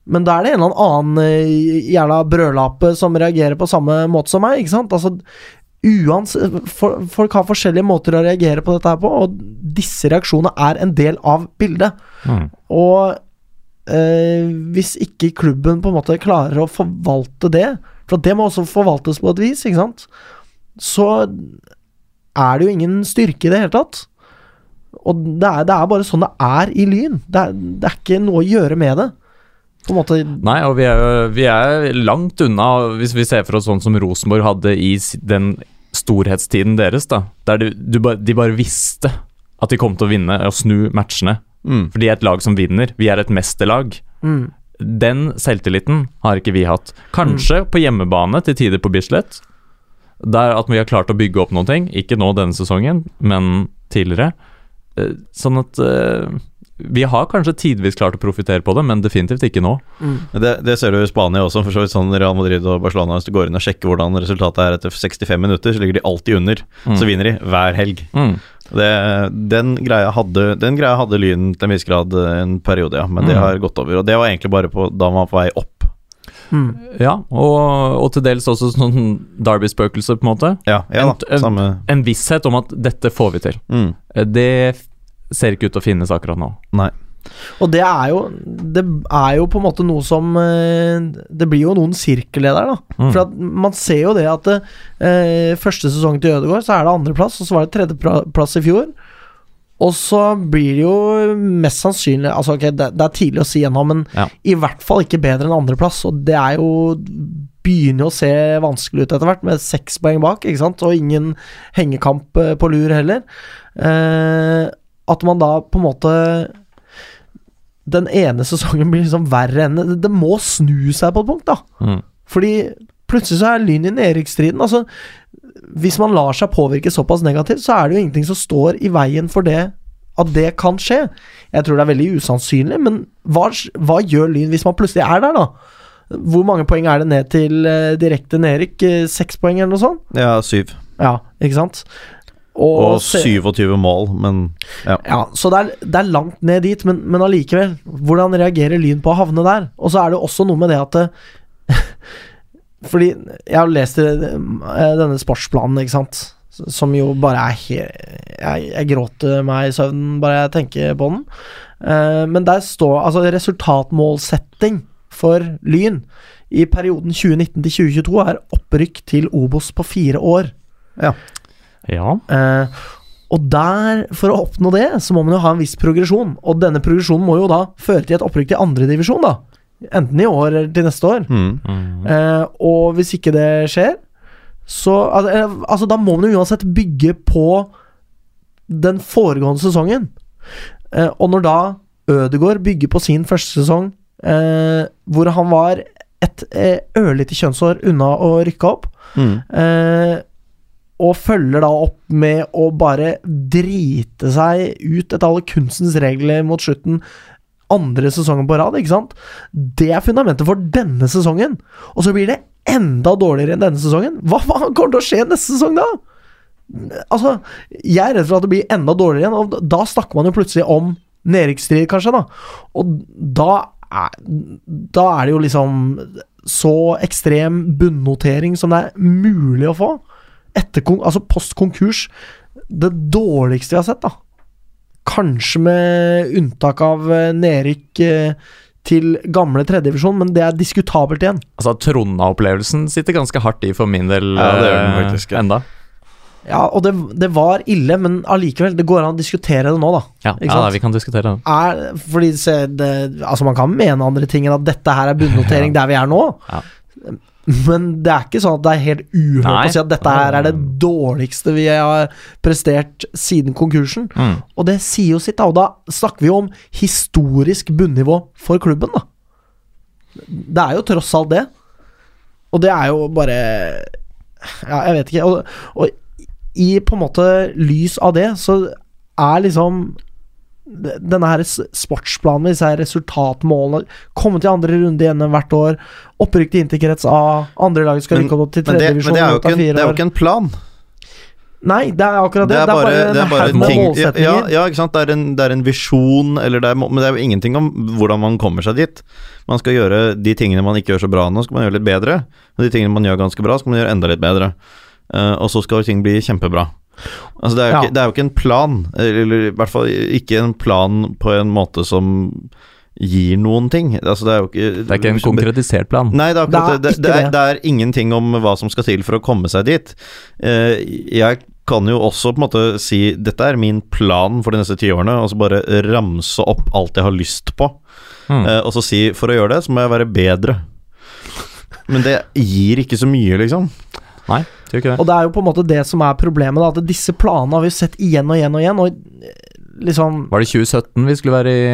Men da er det en eller annen eh, jævla brødlape som reagerer på samme måte som meg, ikke sant? Altså, uans, for, folk har forskjellige måter å reagere på dette her på, og disse reaksjonene er en del av bildet. Mm. Og eh, hvis ikke klubben på en måte klarer å forvalte det, for det må også forvaltes på et vis, ikke sant, så er det jo ingen styrke i det hele tatt. Og det er, det er bare sånn det er i Lyn. Det er, det er ikke noe å gjøre med det. På en måte Nei, og vi er, vi er langt unna, hvis vi ser for oss sånn som Rosenborg hadde i den storhetstiden deres, da. Der du, du, de bare visste at de kom til å vinne og snu matchene. Mm. For de er et lag som vinner. Vi er et mesterlag. mm, Den selvtilliten har ikke vi hatt. Kanskje på hjemmebane til tider på Bislett. Der at vi har klart å bygge opp noen ting. Ikke nå denne sesongen, men tidligere. Eh, Sånn at eh, vi har kanskje tidvis klart å profitere på det, men definitivt ikke nå. mm. Det, det ser du i Spania også, for så vidt sånn Real Madrid og Barcelona. Hvis du går inn og sjekker hvordan resultatet er etter 65 minutter, så ligger de alltid under. Mm. Så vinner de hver helg. Mm. Det, den, greia hadde, den greia hadde Lyn til en viss grad en periode, ja. Men det Mm. har gått over. Og det var egentlig bare på, da man var på vei opp. Mm. Ja, og, og til dels også sånn Derby-spøkelse, på en måte. Ja, ja En- da. Samme En visshet om at dette får vi til. mm. Eh, Det ser ikke ut til å finnes akkurat nå. Nei. Og det er jo Det er jo på en måte noe som eh, Det blir jo noen sirkelledere, da. Mm. For at man ser jo det at eh, første sesong til Ødegaard så er det andreplass, og så var det tredjeplass i fjor. Og så blir det jo mest sannsynlig Altså ok, det, det er tidlig å si ennå, men Ja. i hvert fall ikke bedre enn andreplass. Og det er jo Begynner jo å se vanskelig ut etter hvert, med seks poeng bak, ikke sant, og ingen hengekamp eh, på lur heller. Eh, at man da på en måte Den ene sesongen blir liksom verre enn det, det må snu seg på et punkt, da. Mm. Fordi plutselig så er Lyn i nedrykksstriden. Altså, hvis man lar seg påvirke såpass negativt, så er det jo ingenting som står i veien for det at det kan skje. Jeg tror det er veldig usannsynlig, men hva, hva gjør Lyn hvis man plutselig er der, da? Hvor mange poeng er det ned til uh, direkte nedrykk? Eh, Seks poeng, eller noe sånt? Ja, syv. Ja, ikke sant? Og og 27 mål, men ja. Ja, så det er, det er langt ned dit, men, men allikevel. Hvordan reagerer Lyn på å havne der? Og så er det også noe med det at det, Fordi jeg har lest eh, denne sportsplanen, ikke sant, som jo bare er helt Jeg, jeg gråter meg i søvnen bare jeg tenker på den. Eh, men der står altså resultatmålsetting for Lyn i perioden 2019 til 2022 er opprykk til Obos på fire år. Ja. Eh, og der, for å oppnå det, så må man jo ha en viss progresjon. Og denne progresjonen må jo da føre til et opprykk til andredivisjon, da. Enten i år eller til neste år. mm. Mm. Eh, og hvis ikke det skjer, så altså, eh, altså, da må man jo uansett bygge på den foregående sesongen. Eh, og når da Ødegård bygger på sin første sesong, eh, hvor han var et eh, ørlite kjønnsår unna å rykke opp, Mm. Eh, og følger da opp med å bare drite seg ut etter alle kunstens regler mot slutten. Andre sesongen på rad, ikke sant? Det er fundamentet for denne sesongen. Og så blir det enda dårligere enn denne sesongen. Hva faen kommer til å skje neste sesong, da? Altså, jeg er redd for at det blir enda dårligere igjen, og da snakker man jo plutselig om nedrykksstrid, kanskje, da. Og da er, da er det jo liksom så ekstrem bunnotering som det er mulig å få. Etter altså post konkurs. Det dårligste vi har sett, da. Kanskje med unntak av eh, nedrykk eh, til gamle tredjedivisjon, men det er diskutabelt igjen. Altså, Tronna-opplevelsen sitter ganske hardt i for min del Ja, det gjør den eh, faktisk, ja. enda. Ja, og det, det var ille, men allikevel, det går an å diskutere det nå, da. Ja, Ikke ja sant? vi kan diskutere det. Er, fordi se, det, altså Man kan mene andre ting enn at dette her er bunnotering der vi er nå. Ja. Men det er ikke sånn at det er helt uhørt å si at dette her er det dårligste vi har prestert siden konkursen. Mm. Og det sier jo sitt, da. Og da snakker vi om historisk bunnivå for klubben, da. Det er jo tross alt det. Og det er jo bare Ja, jeg vet ikke. Og, og i på en måte lys av det, så er liksom denne her sportsplanen med disse her resultatmålene Komme til andre runde igjen hvert år. Opprykk til interkrets A. Andre laget skal rykke opp til Men det, tredje men det, er jo divisjon. ikke det er jo ikke en plan. Nei, det er akkurat det. Det er bare, det er bare en haug med ting ja, ja, ikke sant. Det er en, det er en visjon, eller det er, men det er jo ingenting om hvordan man kommer seg dit. Man skal gjøre de tingene man ikke gjør så bra nå, skal man gjøre litt bedre. Og de tingene man gjør ganske bra, skal man gjøre enda litt bedre. Uh, og så skal ting bli kjempebra. Altså det er, jo Ja. ikke, det er jo ikke en plan, eller i hvert fall ikke en plan på en måte som gir noen ting. Altså det er jo ikke Det er ikke en konkretisert plan. Nei, det er akkurat Det er det. Er, det er ingenting om hva som skal til for å komme seg dit. Eh, jeg kan jo også på en måte si dette er min plan for de neste ti årene, og så bare ramse opp alt jeg har lyst på. Mm. Eh, og så si for å gjøre det, så må jeg være bedre. Men det gir ikke så mye, liksom. Nei, det gjør ikke det. Og det er jo på en måte det som er problemet, da, at disse planene har vi sett igjen og igjen og igjen. Og eh, liksom Var det 2017 vi skulle være i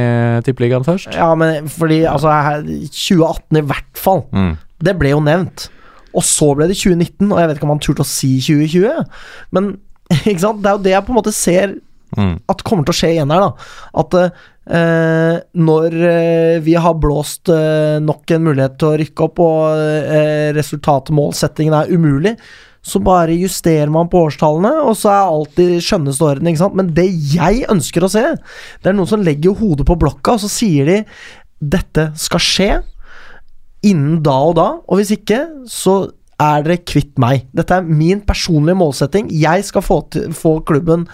Tippeligaen først? Ja, men fordi altså 2018 i hvert fall. Mm. Det ble jo nevnt. Og så ble det 2019, og jeg vet ikke om han turte å si 2020. Men ikke sant? det er jo det jeg på en måte ser Mm. at kommer til å skje igjen her, da. At eh, når eh, vi har blåst eh, nok en mulighet til å rykke opp, og eh, resultatmålsettingen er umulig, så bare justerer man på årstallene, og så er alt i skjønneste orden. Ikke sant? Men det jeg ønsker å se, det er noen som legger hodet på blokka, og så sier de dette skal skje innen da og da, og hvis ikke, så er dere kvitt meg. Dette er min personlige målsetting. Jeg skal få, til, få klubben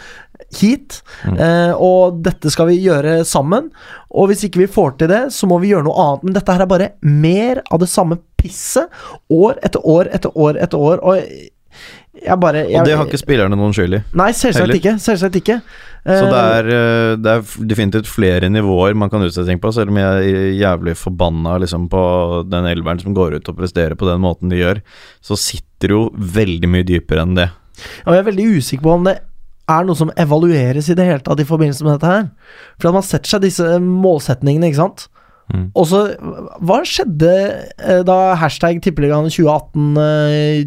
hit, eh, og dette skal vi gjøre sammen. Og hvis ikke vi får til det, så må vi gjøre noe annet. Men dette her er bare mer av det samme pisset, år etter år etter år etter år. Og jeg bare jeg, Og det har ikke spillerne noen skyld i. Nei, selvsagt ikke. Selvsagt ikke. Så det Eh, er, eh, det er definitivt flere nivåer man kan utsette ting på, selv om jeg er jævlig forbanna liksom, på den elveren som går ut og presterer på den måten de gjør, så sitter jo veldig mye dypere enn det. Og jeg er veldig usikker på om det er noe som evalueres i det hele tatt i forbindelse med dette her. For at man setter seg disse målsetningene, ikke sant. Mm. Og så Hva skjedde eh, da hashtag tippeligaen 2018 eh,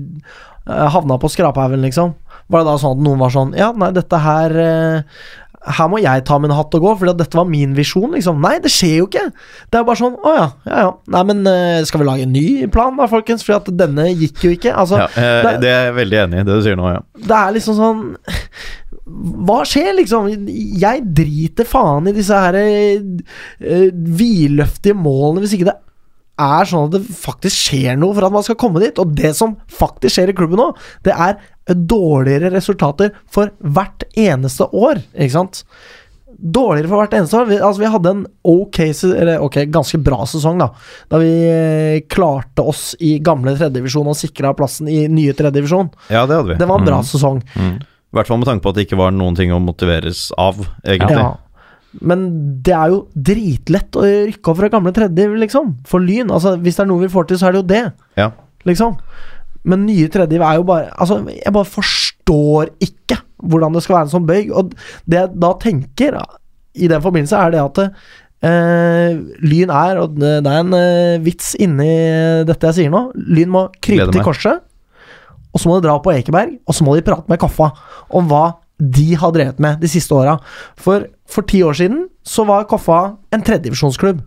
eh, havna på skraphaugen, liksom? Var det da sånn at noen var sånn Ja, nei, dette her her må jeg ta min hatt og gå, fordi at dette var min visjon, liksom. Nei, det skjer jo ikke! Det er bare sånn, å ja, ja ja. Nei, men skal vi lage en ny plan da, folkens? Fordi at denne gikk jo ikke. Altså, Ja, det- det er jeg veldig enig i, det du sier nå, ja. det er liksom sånn Hva skjer, liksom? Jeg driter faen i disse her uh, vidløftige målene hvis ikke det er sånn at det faktisk skjer noe for at man skal komme dit. Og det som faktisk skjer i klubben nå, det er dårligere resultater for hvert eneste år, ikke sant? Dårligere for hvert eneste år. Vi, altså, vi hadde en ok, eller ok, ganske bra sesong, da. Da vi eh, klarte oss i gamle tredjedivisjon og sikra plassen i nye tredjedivisjon. Ja, det hadde vi. Det var en bra Mm. sesong. Mm. I hvert fall med tanke på at det ikke var noen ting å motiveres av, egentlig. Ja. Men det er jo dritlett å rykke opp fra gamle tredje, liksom. For Lyn. Altså, hvis det er noe vi får til, så er det jo det. Ja. Liksom. Men nye tredje er jo bare Altså, jeg bare forstår ikke hvordan det skal være en sånn bøyg. Og det jeg da tenker i den forbindelse, er det at eh, Lyn er, og det er en eh, vits inni dette jeg sier nå, Lyn må krype til korset, og så må de dra på Ekeberg, og så må de prate med Kaffa om hva de har drevet med de siste åra. For for ti år siden så var Koffa en tredjedivisjonsklubb.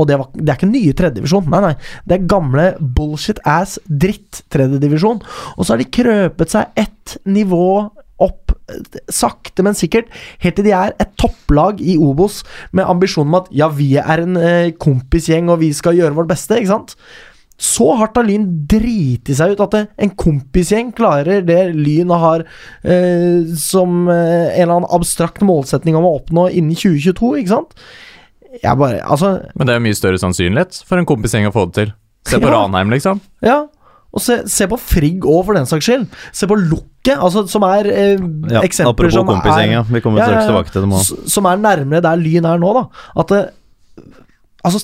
Og det, var, det er ikke nye tredjedivisjon, nei, nei. Det er gamle bullshit ass dritt tredjedivisjon. Og så har de krøpet seg ett nivå opp, sakte, men sikkert, helt til de er et topplag i Obos med ambisjon om at ja, vi er en eh, kompisgjeng, og vi skal gjøre vårt beste, ikke sant? Så hardt har Lyn driti seg ut at en kompisgjeng klarer det Lyn har eh, som eh, en eller annen abstrakt målsetning om å oppnå innen 2022, ikke sant? Jeg bare Altså, Men det er jo mye større sannsynlighet for en kompisgjeng å få det til. Se på Ja. Ranheim, liksom. ja. Og se, se på Frigg òg, for den saks skyld. Se på Lukket, altså, som er eh, Ja, eksempler apropos som kompisgjeng, ja. Vi kommer straks tilbake til dem òg. Som er nærmere der Lyn er nå, da. At det Altså,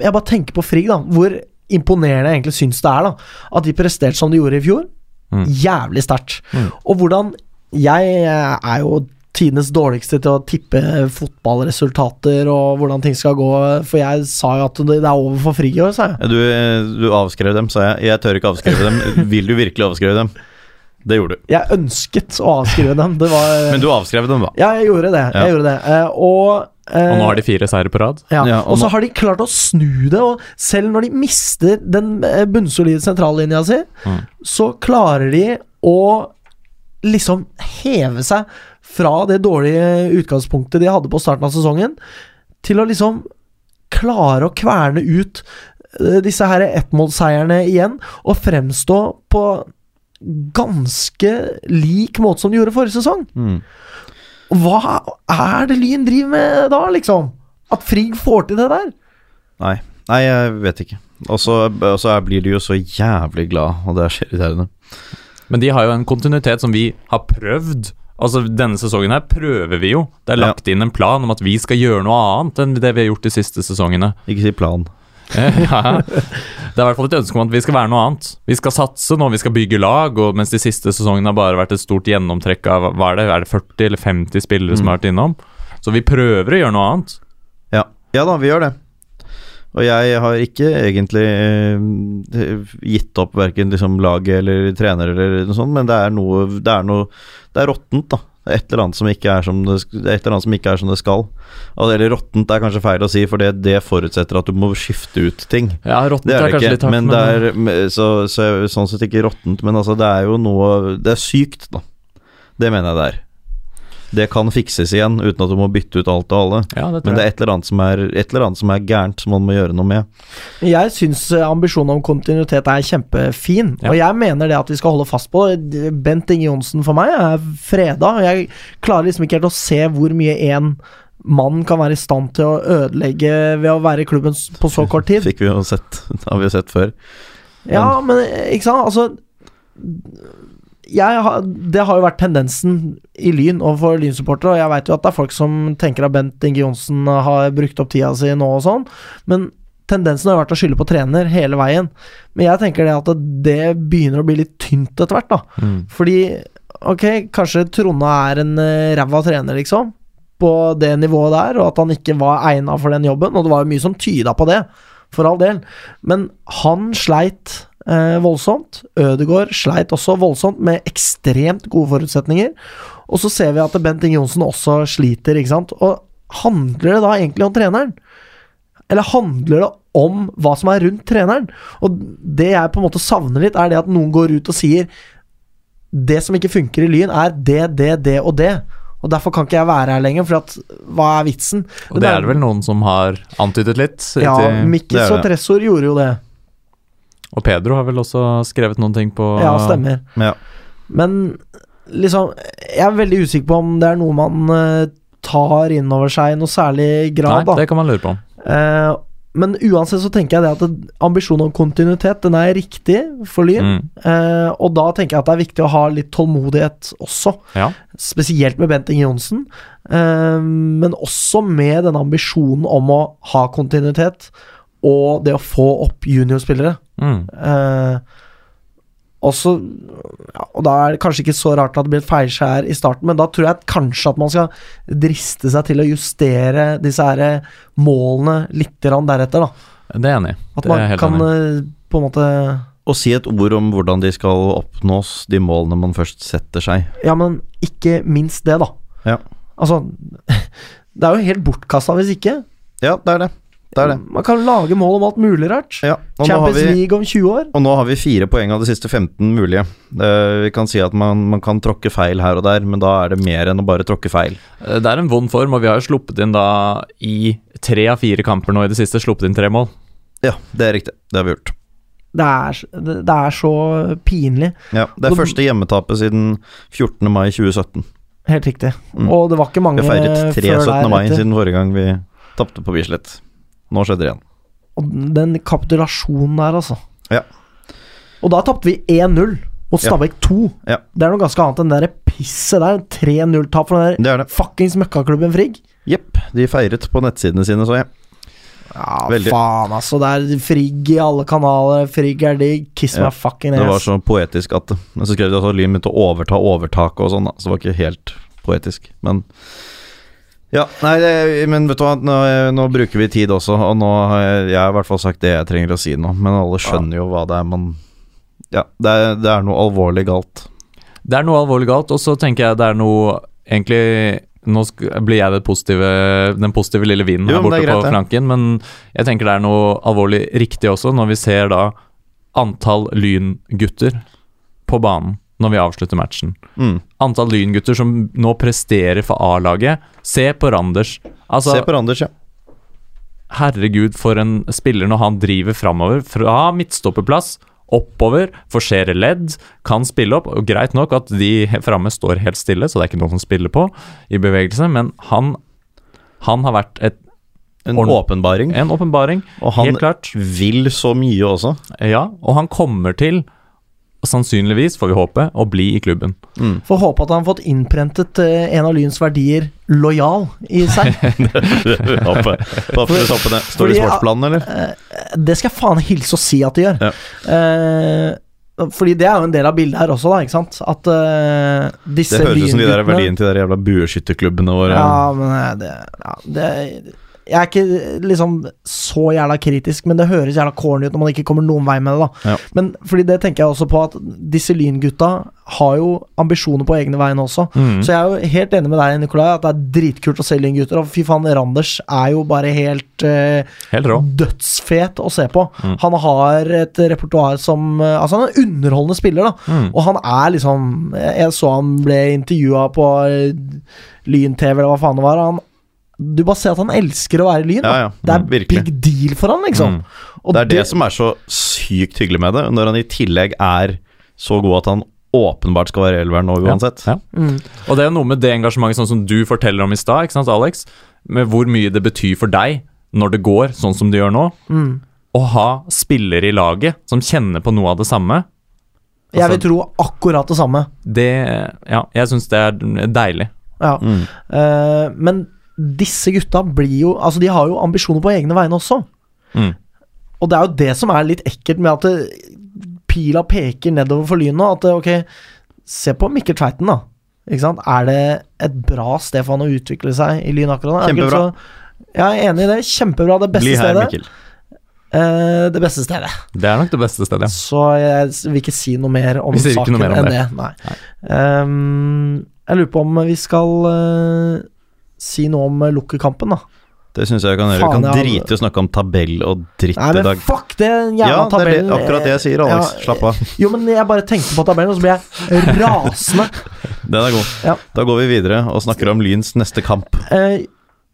jeg bare tenker på Frigg, da. Hvor imponerende jeg egentlig syns det er, da. At de presterte som de gjorde i fjor. Mm. Jævlig sterkt. Mm. Og hvordan Jeg er jo tidenes dårligste til å tippe fotballresultater og hvordan ting skal gå, for jeg sa jo at det er over for Frigg sa jeg. Du, du avskrev dem, sa jeg. Jeg tør ikke avskrive dem. Vil du virkelig avskrive dem? Det gjorde du. Jeg ønsket å avskrive dem. Det var Men du avskrev dem, da. Ja, jeg gjorde det. Ja. Jeg gjorde det. Eh, og Og nå har de fire seire på rad. Ja, Ja, og og så nå- har de klart å snu det, og selv når de mister den eh, bunnsolide sentrallinja si, Mm. så klarer de å liksom heve seg fra det dårlige utgangspunktet de hadde på starten av sesongen, til å liksom klare å kverne ut eh, disse her ettmålseierne igjen, og fremstå på ganske lik måte som de gjorde forrige sesong. Mm. Hva er det Lyn driver med da, liksom? At Frigg får til det der? Nei. Nei, jeg vet ikke. Og så blir de jo så jævlig glad, og det er så irriterende. Men de har jo en kontinuitet som vi har prøvd. Altså Denne sesongen her prøver vi jo. Det er Ja. lagt inn en plan om at vi skal gjøre noe annet enn det vi har gjort de siste sesongene. Ikke si plan. Ja. Det er i hvert fall et ønske om at vi skal være noe annet. Vi skal satse nå, vi skal bygge lag, og mens de siste sesongene har bare vært et stort gjennomtrekk av hva er det, er det 40 eller 50 spillere som har vært innom. Så vi prøver å gjøre noe annet. Ja. ja da, vi gjør det. Og jeg har ikke egentlig eh, gitt opp verken liksom laget eller trener eller noe sånt, men det er noe Det er noe Det er råttent, da. Det er et eller annet som ikke er som det, som er som det skal. Altså, eller råttent er kanskje feil å si, for det, det forutsetter at du må skifte ut ting. Ja, råttent er, er kanskje ikke, litt hardt, men det er så, så, sånn sett ikke råttent, men altså det er jo noe Det er sykt, da. Det mener jeg det er. Det kan fikses igjen uten at du må bytte ut alt og alle. Ja, det Men det er et eller annet som er, et eller annet som er gærent, som man må gjøre noe med. Jeg syns eh, ambisjonen om kontinuitet er kjempefin, Ja. og jeg mener det at vi skal holde fast på. Bent Inge Johnsen for meg er freda, og jeg klarer liksom ikke helt å se hvor mye én mann kan være i stand til å ødelegge ved å være i klubben på så kort tid. Fikk vi jo sett, det har vi jo sett før. Ja, men eh, ikke sant, altså har, Det har jo vært tendensen i Lyn overfor Lyn-supportere, og jeg veit jo at det er folk som tenker at Bent Inge Johnsen har brukt opp tida si nå og sånn, men tendensen har vært å skylde på trener hele veien. Men jeg tenker det at det begynner å bli litt tynt etter hvert, da. Mm. Fordi, ok, kanskje Tronna er en uh, ræva trener, liksom, på det nivået der, og at han ikke var egna for den jobben, og det var jo mye som tyda på det, for all del. Men han sleit eh, voldsomt. Ødegaard sleit også voldsomt, med ekstremt gode forutsetninger. Og så ser vi at Bent Inge Johnsen også sliter, ikke sant. Og handler det da egentlig om treneren? Eller handler det om hva som er rundt treneren? Og det jeg på en måte savner litt, er det at noen går ut og sier Det som ikke funker i Lyn, er det, det, det og det. Og derfor kan ikke jeg være her lenger, for at hva er vitsen? Og det er det vel noen som har antydet litt. Ja, er og. Tressor gjorde jo det. Og Pedro har vel også skrevet noen ting på Ja, stemmer. Ja. Men liksom Jeg er veldig usikker på om det er noe man eh, tar inn over seg i noe særlig grad, Nei, det kan man lure på. Eh, men uansett så tenker jeg det at ambisjonen om kontinuitet, den er riktig for Lyn. Mm. Eh, og da tenker jeg at det er viktig å ha litt tålmodighet også. Ja. Spesielt med Bent Inge Johnsen. Eh, men også med den ambisjonen om å ha kontinuitet, og det å få opp juniorspillere. Mm. Eh, også, ja, og da er det kanskje ikke så rart at det blir et feilskjær i starten, men da tror jeg at kanskje at man skal driste seg til å justere disse her målene litt deretter. da Det er enig. At Det er man helt kan enig eh, på en måte Og si et ord om hvordan de skal oppnås, de målene man først setter seg. Ja, men ikke minst det, da. Ja. Altså Det er jo helt bortkasta hvis ikke. Ja, det er det. Det er det. Man kan lage mål om alt mulig rart. Ja, Champions vi, League om 20 år. og nå har vi fire poeng av de siste 15 mulige. Uh, vi kan si at man, man kan tråkke feil her og der, men da er det mer enn å bare tråkke feil. Eh, Det er en vond form, og vi har jo sluppet inn da i tre av fire kamper nå i det siste sluppet inn tre mål. Ja, det er riktig. Det har vi gjort. Det er, det, er så pinlig. Ja, det er Så- første hjemmetapet siden 14. mai 2017. Helt riktig. Mm. Og det var ikke mange Vi har feiret tre 17. mai siden forrige gang vi tapte på Bislett. Nå skjedde det igjen. Og den kapitulasjonen der, altså. Ja. Og da tapte vi 1-0 mot Ja. Stabæk 2. Ja. Det er noe ganske annet enn det der pisset der. 3-0-tap for den der er fuckings møkkaklubben Frigg. Jepp. De feiret på nettsidene sine, så jeg. Ja, Veldig. faen, altså. Det er Frigg i alle kanaler. Frigg er digg. Kiss Ja, my fucking Det var så poetisk at Men så skrev de at Lyn begynte å overta overtaket og sånn. Så det var ikke helt poetisk. Men Ja, nei, det, men vet du hva, nå, nå bruker vi tid også, og nå har jeg, jeg har i hvert fall sagt det jeg trenger å si nå, men alle skjønner jo hva det er man Ja, det er, det er noe alvorlig galt. Det er noe alvorlig galt, og så tenker jeg det er noe Egentlig Nå blir jeg det positive, den positive lille vinden her borte greit, på flanken, men jeg tenker det er noe alvorlig riktig også, når vi ser da antall lyngutter på banen når vi avslutter matchen. Mm. Antall lyngutter som nå presterer for A-laget. Se på Randers. Altså, Se på Randers, ja. herregud, for en spiller når han driver framover fra midtstopperplass. Oppover, forserer ledd, kan spille opp. Og Greit nok at de framme står helt stille, så det er ikke noen som spiller på i bevegelse, men han, han har vært et, En åpenbaring. en åpenbaring, helt klart. Og han vil så mye også. Ja, og han kommer til, sannsynligvis, får vi håpe, å bli i klubben. Mm. Får håpe at han har fått innprentet eh, en av Lyns verdier, lojal, i seg. Håper det. Står det i sportsplanen, eller? Eh, Det skal jeg faen hilse og si at de gjør. Ja. Uh, fordi det er jo en del av bildet her også, da, ikke sant? At uh, disse Det høres ut som de der verdiene til de der jævla bueskytterklubbene våre. Ja, men det, ja, det Jeg er ikke liksom så jævla kritisk, men det høres jævla corny ut når man ikke kommer noen vei med det, da. Ja. Men fordi det tenker jeg også på at disse lyngutta har jo ambisjoner på egne vegne også. Mm. Så jeg er jo helt enig med deg, Nikolai, at det er dritkult å se lyngutter. Og fy faen, Randers er jo bare helt eh, Helt dødsfet å se på. Mm. Han har et repertoar som eh, Altså, han er en underholdende spiller, da. Mm. Og han er liksom Jeg jeg så han ble intervjua på eh, Lyn-TV, eller hva faen det var. Han, du bare ser at han elsker å være i Lyn. Ja, ja. Det er virkelig. big deal for han, liksom. Mm. Og det er det, som er så sykt hyggelig med det, når han i tillegg er så god at han åpenbart skal være elveren nå uansett. Ja. mm, Og det er jo noe med det engasjementet sånn som du forteller om i stad, ikke sant, Alex? Med hvor mye det betyr for deg når det går sånn som det gjør nå. mm. Å ha spillere i laget som kjenner på noe av det samme. Jeg vil Altså- tro akkurat det samme. Det Ja, jeg syns det er deilig. Ja. Mm. Uh, men disse gutta blir jo Altså, de har jo ambisjoner på egne vegne også. Mm. Og det er jo det som er litt ekkelt med at det, pila peker nedover for Lyn nå. At det, ok, se på Mikkel Tveiten, da. Ikke sant? Er det et bra sted for han å utvikle seg i Lyn akkurat nå? Kjempebra. så- jeg er enig i det. Kjempebra. Det beste Bli her, stedet. Mikkel. Eh, det beste stedet. Det er nok det beste stedet. ja. Så jeg vil ikke si noe mer om saken mer om enn det. det. Nei. Ehm, jeg lurer på om vi skal eh, si noe om uh, lukkekampen, da. Det syns jeg kan gjøre. Vi kan jeg drite i å snakke om tabell og dritt Nei, i dag. fuck det jævla Ja, det er akkurat det jeg sier, Alex. Ja, Slapp av. Jo, men jeg bare tenkte på tabellen, og så ble jeg rasende. Den er god. Ja. Da går vi videre og snakker om Lyns neste kamp. Eh,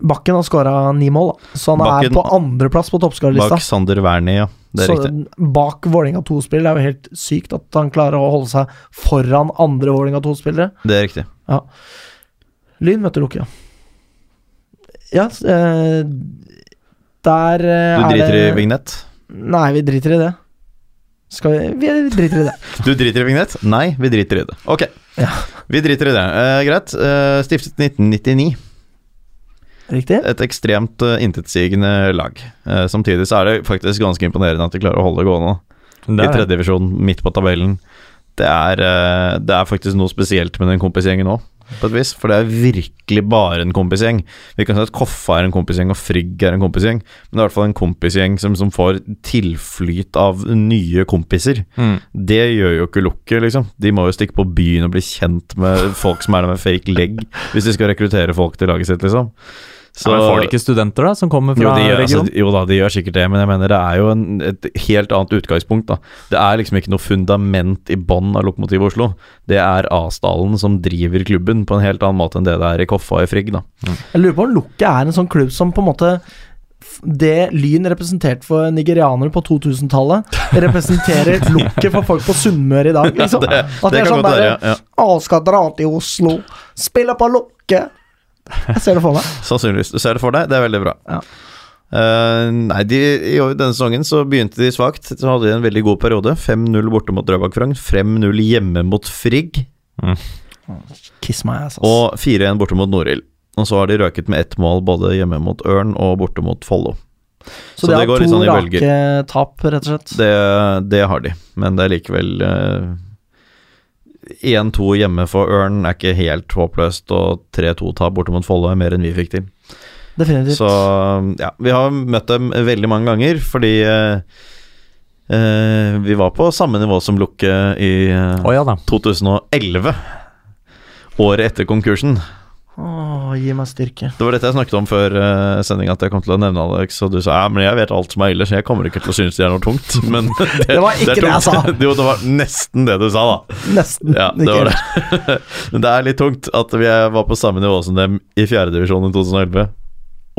Bakken har skåra ni mål, da. så han Bakken- er på andreplass på toppskårerlista. Bak Sander Wernie, ja. Det er Så riktig. bak Vålerenga 2-spill. Det er jo helt sykt at han klarer å holde seg foran andre Vålerenga 2-spillere. Det er riktig. Ja. Lyn møter Lukke. Ja, eh, der eh, Du er driter i vignett? Nei, vi driter i det. Skal vi Vi driter i det. Du driter i vignett? Nei, vi driter i det. Ok, Ja. vi driter i det. Eh, greit. Eh, stiftet 1999. Riktig? Et ekstremt uh, intetsigende lag. Eh, samtidig så er det faktisk ganske imponerende at de klarer å holde det gående. Det I tredjedivisjon, midt på tabellen. Det er, eh, det er faktisk noe spesielt med den kompisgjengen òg, på et vis. For det er virkelig bare en kompisgjeng. Vi kan si at Koffa er en kompisgjeng, og Frigg er en kompisgjeng. Men det er i hvert fall en kompisgjeng som, som får tilflyt av nye kompiser. Mm. Det gjør jo ikke Lukket, liksom. De må jo stikke på byen og bli kjent med folk som er der med fake leg, hvis de skal rekruttere folk til laget sitt, liksom. Ja, men får de ikke studenter, da, som kommer jo, fra de gjør, altså, regionen? jo da, de gjør sikkert det, men jeg mener det er jo en, et helt annet utgangspunkt. da Det er liksom ikke noe fundament i bånn av Lokomotiv Oslo. Det er Asdalen som driver klubben på en helt annen måte enn det det er i Koffa og i Frigg. da Jeg lurer på om Lukke er en sånn klubb som på en måte det Lyn representerte for nigerianere på 2000-tallet, representerer lukket for folk på Sunnmøre i dag. Liksom. Det, At det er sånn bare der, Ja, ja. Skal dra til Oslo, spille på lukket. Jeg ser det for meg. Sannsynligvis. Du ser det for deg, det er veldig bra. Ja. Uh, nei, de, i denne sesongen så begynte de svakt. Så hadde de en veldig god periode. 5-0 borte mot Drøbak Frogn, 5-0 hjemme mot Frigg Kiss my ass, ass. og 4-1 borte mot Norild. Og så har de røket med ett mål både hjemme mot Ørn og borte mot Follo. så, så det, det går litt sånn i bølger. Så det rake bølger. tap, rett og slett. Det, det har de, men det er likevel eh, 1-2 hjemme for Ørn er ikke helt håpløst, og 3-2-tap borte mot Follo er mer enn vi fikk til. Definitivt. Så ja, vi har møtt dem veldig mange ganger fordi eh, eh, vi var på samme nivå som Lukke i eh, Å ja da. 2011. Året etter konkursen. Åh, gi meg styrke. Det var dette jeg snakket om før uh, sending, at jeg kom til å nevne Alex, og du sa ja, men jeg vet alt som er ille, så jeg kommer ikke til å synes det er noe tungt. Men det, Det var ikke det, det jeg sa. jo, det var nesten det du sa, da. Nesten. Ja, det Ikke var det. Men det er litt tungt at vi var på samme nivå som dem i fjerdedivisjon i 2011,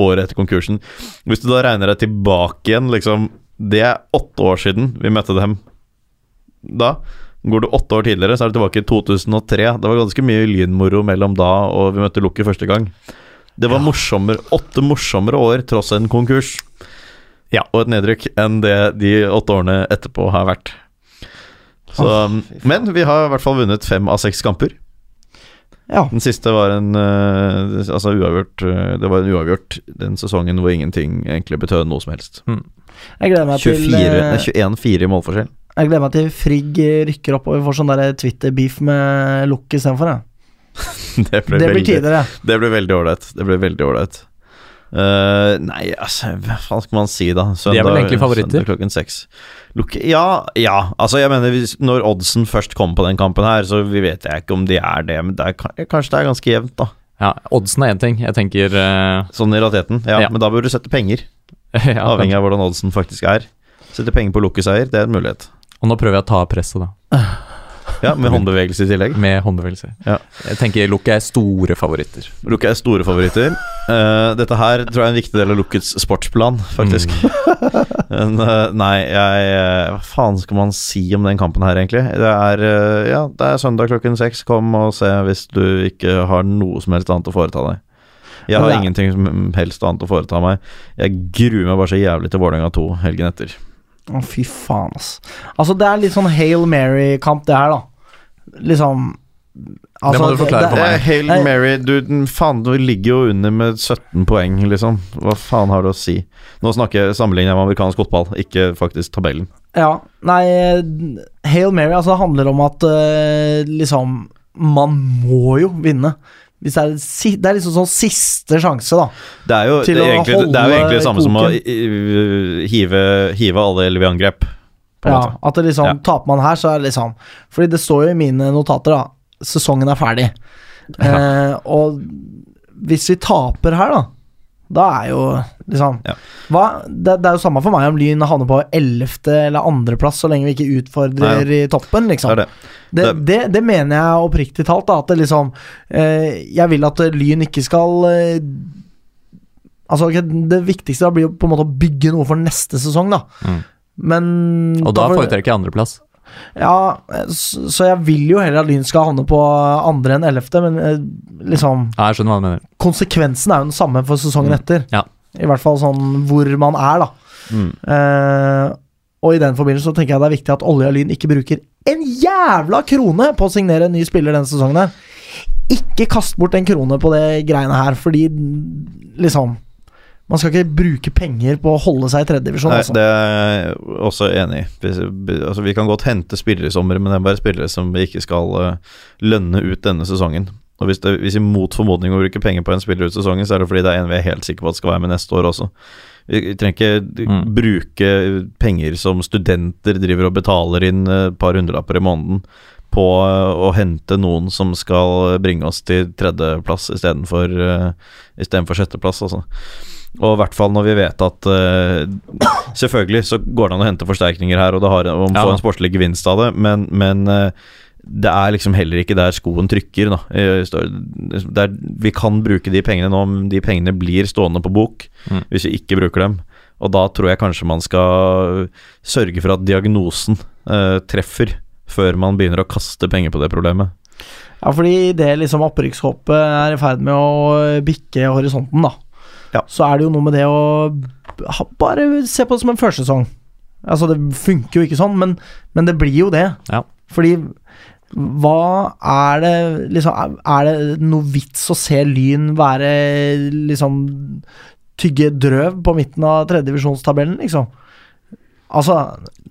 året etter konkursen. Hvis du da regner deg tilbake igjen, liksom Det er åtte år siden vi møtte dem da. Går du åtte år tidligere, så er du tilbake i 2003. Det var ganske mye lynmoro mellom da og vi møtte Lukke første gang. Det var morsommere, åtte morsommere år tross en konkurs Ja. og et nedrykk enn det de åtte årene etterpå har vært. Så, oh, men vi har i hvert fall vunnet fem av seks kamper. Ja. Den siste var en eh, Altså uavgjort eh, Det var en uavgjort den sesongen hvor ingenting egentlig betød noe som helst. Jeg gleder meg 24, til eh, 21-4 i målforskjell. Jeg gleder meg til Frigg rykker opp og vi får sånn der Twitter-beef med Lukk istedenfor. Det ble Det blir tider, det. Det blir veldig ålreit. Det blir veldig ålreit. Uh, nei, altså Hva faen skal man si, da? De er vel egentlig favoritter? søndag klokken seks. Ja, ja. Altså, jeg mener hvis, Når oddsen først kommer på den kampen her, så vi vet jeg ikke om de er det, men det er, kanskje det er ganske jevnt, da. Ja, Oddsen er én ting. Jeg tenker uh... Sånn i realiteten. Ja, Ja. Men da bør du sette penger, ja, avhengig av hvordan oddsen faktisk er. Sette penger på lukkeseier, det er en mulighet. Og nå prøver jeg å ta av presset, da. Ja, Med håndbevegelse i tillegg. Med håndbevegelse. Ja. Jeg tenker Lukke er store favoritter. Lukke er store favoritter. Uh, dette her tror jeg er en viktig del av Lukkets sportsplan, faktisk. Men uh, nei, jeg eh, Hva faen skal man si om den kampen her, egentlig? Det er uh, Ja, det er søndag klokken seks. Kom og se hvis du ikke har noe som helst annet å foreta deg. Jeg har ingenting som helst annet å foreta meg. Jeg gruer meg bare så jævlig til Vålerenga 2 helgen etter. Å, fy faen, ass. Altså, det er litt sånn Hail Mary-kamp, det her, da. Liksom altså, Det må du forklare for Det meg. er Hail Nei. Mary, du den- faen, du ligger jo under med 17 poeng, liksom. Hva faen har du å si? Nå snakker jeg sammenligner jeg med amerikansk fotball, ikke faktisk tabellen. Ja, nei Hail Mary, altså, det handler om at eh, liksom Man må jo vinne. Det, er, det er liksom sånn siste sjanse, da. Det er jo, Til det er å egentlig, det er jo egentlig det samme som å koken. i- i- hive, hive alle elleve i angrep. Ja, måte. at det liksom Ja. Taper man her, så er det liksom Fordi det står jo i mine notater, da. Sesongen er ferdig. Eh, og hvis vi taper her, da da er jo liksom Ja. hva, det, det er jo samme for meg om Lyn havner på 11. eller 2.-plass, så lenge vi ikke utfordrer i toppen, liksom. det. Det, det, det mener jeg oppriktig talt, da. At det liksom eh, Jeg vil at Lyn ikke skal eh, Altså, det viktigste da blir jo på en måte å bygge noe for neste sesong, da. Mm. Men Og da da foretrekker jeg andreplass. Ja, så, jeg vil jo heller at Lyn skal havne på andre enn ellevte, men eh, liksom Ja, jeg skjønner hva du mener. Konsekvensen er jo den samme for sesongen Mm. etter. Ja. I hvert fall sånn hvor man er, da. Mm. Eh, og i den forbindelse så tenker jeg det er viktig at Olje og Lyn ikke bruker en jævla krone på å signere en ny spiller denne sesongen her. Ikke kast bort en krone på det greiene her, fordi liksom Man skal ikke bruke penger på å holde seg i tredjedivisjon, altså. det er jeg også enig i. Altså, vi kan godt hente spillere i sommer, men det er bare spillere som vi ikke skal eh, lønne ut denne sesongen. Og hvis, det, hvis vi mot formodning å bruke penger på en spiller ut sesongen, så er det fordi det er en vi er helt sikre på at skal være med neste år også. Vi vi trenger ikke Mm. bruke penger som studenter driver og betaler inn et par hundrelapper i måneden på eh, å hente noen som skal bringe oss til tredjeplass istedenfor uh, sjetteplass, altså. Og i hvert fall når vi vet at uh, Selvfølgelig så går det an å hente forsterkninger her og det har, om Ja. få en sportslig gevinst av det, men, men uh, det er liksom heller ikke der skoen trykker. Da. Eh, står- Det er, vi kan bruke de pengene nå, men de pengene blir stående på bok Mm. hvis vi ikke bruker dem. Og da tror jeg kanskje man skal sørge for at diagnosen uh, treffer, før man begynner å kaste penger på det problemet. Ja, fordi idet liksom opprykkshåpet er i ferd med å bikke horisonten, da, Ja. så er det jo noe med det å ha, bare se på det som en førsesong. Altså, det funker jo ikke sånn, men, men det blir jo det. Ja. Fordi hva er det liksom er- Er det noe vits å se Lyn være liksom Tygge drøv på midten av tredjedivisjonstabellen, liksom? Altså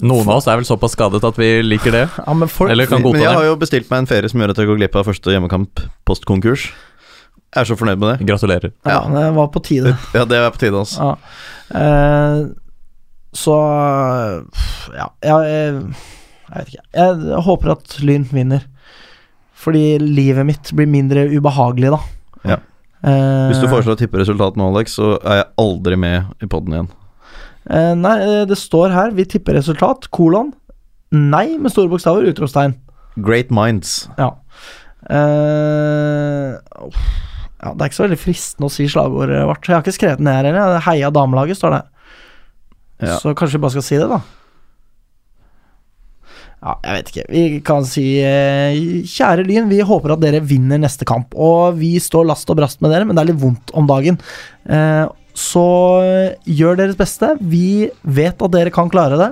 Noen av oss er vel såpass skadet at vi liker det. Ja, men folk Eller kan Men jeg har jo bestilt meg en ferie som gjør at jeg går glipp av første hjemmekamp post-konkurs. Jeg er så fornøyd med det. Gratulerer. Ja, det var på tide. Ja, det var på tide, altså. Ja. Eh, så ja, jeg, jeg vet ikke. Jeg håper at Lyn vinner. Fordi livet mitt blir mindre ubehagelig da. Ja. Eh, Hvis du foreslår å tippe resultat nå, Alex, så er jeg aldri med i poden igjen. eh, Nei, eh, det står her Vi tipper resultat. Kolon. Nei med store bokstaver. Utropstegn. Great minds. Ja. Eh, uff. Ja. Det er ikke så veldig fristende å si slagordet vårt. Jeg har ikke skrevet det ned her heller. Heia damelaget, står det. Ja. Så kanskje vi bare skal si det, da. Ja, jeg vet ikke. Vi kan si eh, Kjære Lyn, vi håper at dere vinner neste kamp. Og vi står last og brast med dere, men det er litt vondt om dagen. Eh, så gjør deres beste. Vi vet at dere kan klare det.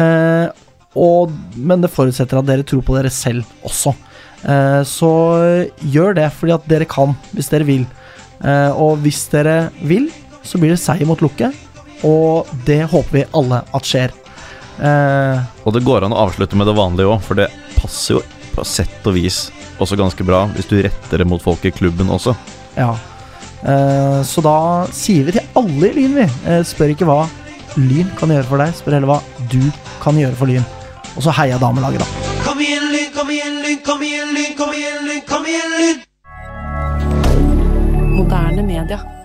Eh, og, men det forutsetter at dere tror på dere selv også. Eh, så gjør det fordi at dere kan, hvis dere vil. Eh, og hvis dere vil, så blir det seier mot Lukke. Og det håper vi alle at skjer. Eh, Og det går an å avslutte med det vanlige òg, for det passer jo på sett og vis også ganske bra hvis du retter det mot folk i klubben også. ja. Eh, så da sier vi til alle i Lyn, vi. Eh, spør ikke hva Lyn kan gjøre for deg, spør heller hva du kan gjøre for Lyn. Og så heia damelaget, da. Kom igjen, Lyn, kom igjen, Lyn, kom igjen, Lyn, kom igjen, Lyn, kom igjen, Lyn! Moderne media.